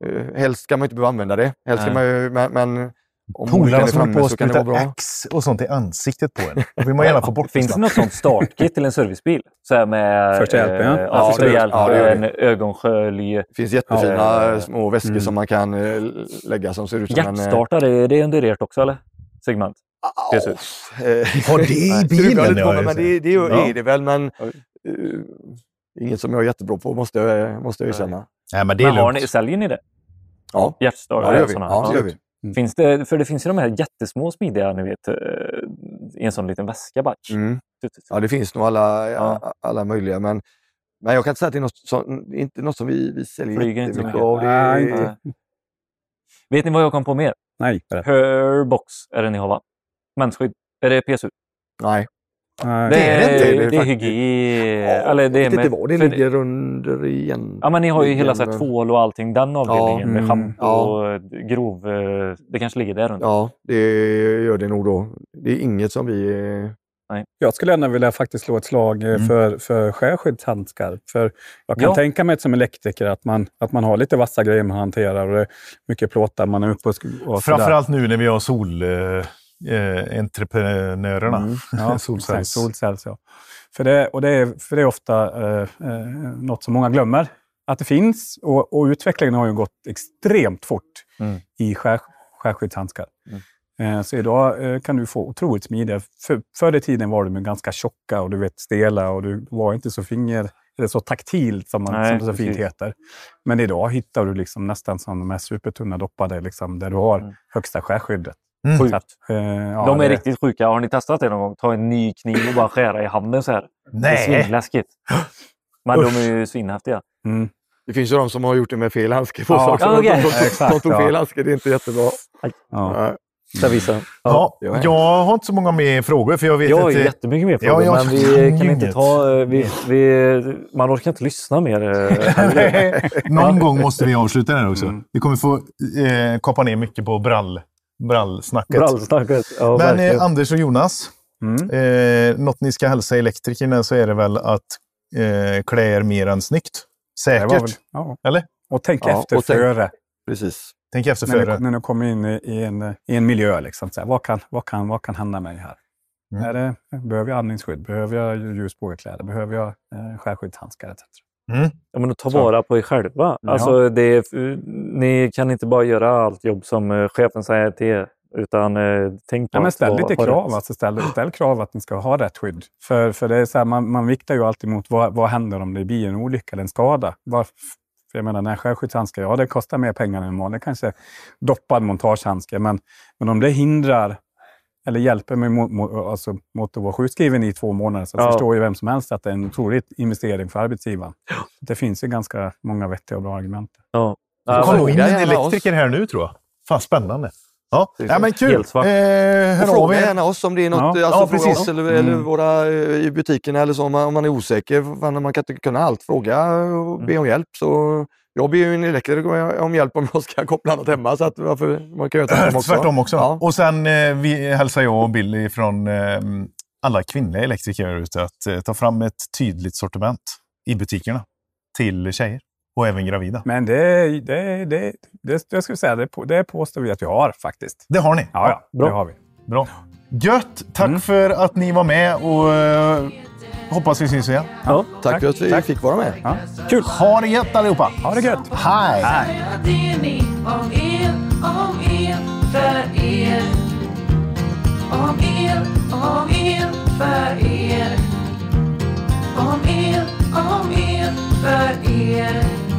eh, helst ska man inte behöva använda det. Helst man men, men om Polarna som håller på att så kan det vara spruta bra. ax och sånt i ansiktet på en. Då vill man gärna få bort Finns det något sånt startkit till en servicebil? Så här med, Första hjälpen, ja. eh, Ja, första det- hjälpen, ja, det en ögonskölj. Det finns jättefina Ja. små väskor Mm. som man kan eh, lägga som ser ut som en... eh, Hjärtstartare, är det under ert också eller? Segment? eh, Har det i det bilen? lite på, men det, det är det väl, men eh, inget som jag är jättebra på måste jag, måste jag erkänna. Nej, men det är Men har ni, säljer ni det? Ja, Hjärtstartare? ja det gör vi. Ja, det gör vi. Finns det, för det finns ju de här jättesmå smidiga, ni vet, eh, i en sån liten väska bara. Mm. Ja, det finns nog alla, Ja. alla möjliga, men, men jag kan inte säga att det är något som, inte något som vi, vi säljer Flyger inte jättemycket mycket. av. Det, Nej, Nej. Vet ni vad jag kom på mer? Nej. Herbox är det ni har va? Mensskydd. Är det PSU? nej. Nej. Det är det inte, det är det är faktiskt- hygien. Ja, eller det är med, inte vad det ligger under igen. Ja, men ni har ju hela så här, tvål och allting, den avdelningen med mm, schampo ja. och grov... eh, Det kanske ligger där under. Ja, det gör det nog då. Det är inget som vi... eh, Jag skulle gärna vilja faktiskt slå ett slag eh, Mm. för, för skärskyddshandskar. För jag kan Ja. tänka mig som elektriker att man, att man har lite vassa grejer man hanterar och det är mycket plåtar man är uppe och, och. Framförallt nu när vi har sol... Eh, eh, entreprenörerna. Mm. Ja, Solcells. Solcells, ja. För det, och det, är, för det är ofta eh, eh, något som många glömmer. Att det finns och, och utvecklingen har ju gått extremt fort Mm. i skär, skärskyddshandskar. Eh, så idag eh, kan du få otroligt smidiga. För, förr i tiden var de ganska tjocka och du vet stela och du var inte så finger eller så taktilt som, man, Nej, som det så fint heter. Men idag hittar du liksom nästan som de här supertunna doppade, liksom, där du har Mm. högsta skärskyddet. Mm. Sjukt. Så att, eh, ja, de är det- riktigt sjuka. Har ni testat det någon gång? Ta en ny kniv och bara skära i handen så här. Det är Nej! svinläskigt. Men de är ju svinhäftiga. Mm. Det finns ju de som har gjort det med fel handske på Ja, sig ja, okej. De, de, de, tog ja. fel handske, det är inte jättebra. Ja. Nej. Visa? Ja, jag har inte så många mer frågor för jag vet Jag har inte... jättemycket mer Ja, frågor, jag men vi kan inte inget. ta... eh, Vi, vi, man orkar inte lyssna mer. eh. Någon gång måste vi avsluta den här också. Mm. Vi kommer få eh, kapa ner mycket på brall, brallsnacket. Brallsnacket. Ja, Men eh, Anders och Jonas, Mm. eh, något ni ska hälsa elektrikerna så är det väl att eh, klä er mer än snyggt. Säkert. väl, ja. Eller? Och tänk Ja, efter och tänk- före. Precis. Tänk efter När före. du, när du kommer in i, en, i en miljö. Liksom, så här, vad, kan, vad, kan, vad kan hända mig här? Mm. Är det, behöver jag andningsskydd? Behöver jag ljusbågekläder? Behöver jag eh, skärskyddshandskar etc. Mm. Ja, men att ta Så. vara på er själva. Ja. Alltså, det ni kan inte bara göra allt jobb som eh, chefen säger till er. Utan eh, tänk på Ja, men ställ lite krav. Alltså ställ, ställ krav att ni ska ha rätt skydd. För, för det är så här, man, man viktar ju alltid mot vad, vad händer om det blir en olycka eller en skada. Var, för jag menar, den här skärskyddshandskar, ja det kostar mer pengar än en vanlig kanske doppad montagehandske. Men, men om det hindrar eller hjälper mig mot, mot, alltså, mot att vara sjukskriven i två månader så Ja. förstår ju vem som helst att det är en otrolig investering för arbetsgivaren. Det finns ju ganska många vettiga och bra argument. Ja. Det Ja, nog in en elektriker här nu tror jag. Fan spännande. Ja, ja men kul. Eh, Och hör av fråga gärna oss om det är något, Ja. alltså, Ja, fråga oss eller, Mm. eller våra eh, i butikerna eller så om man, om man är osäker. Fan, man kan inte kunna allt. Fråga och be om hjälp. Så jag ber ju en elektriker om hjälp om jag ska koppla något hemma. Så att varför, man kan göra tvärtom också. Tvärtom också. Ja. Och sen eh, vi hälsar jag och Billy från eh, alla kvinnliga elektriker här ute att eh, ta fram ett tydligt sortiment i butikerna till tjejer och även gravida. Men det, det, det, det, jag skulle säga, det, det påstår vi att vi har faktiskt. Det har ni. Ja, ja bra. det har vi. Bra. Gött! Tack Mm. för att ni var med och eh, hoppas vi syns igen. Ja. Tack för att vi fick vara med. Ja. Kul! Ha det gött allihopa! Ha det gött! Hej! Ni om er, om er, för er. Er, er, er. Er, er, för er.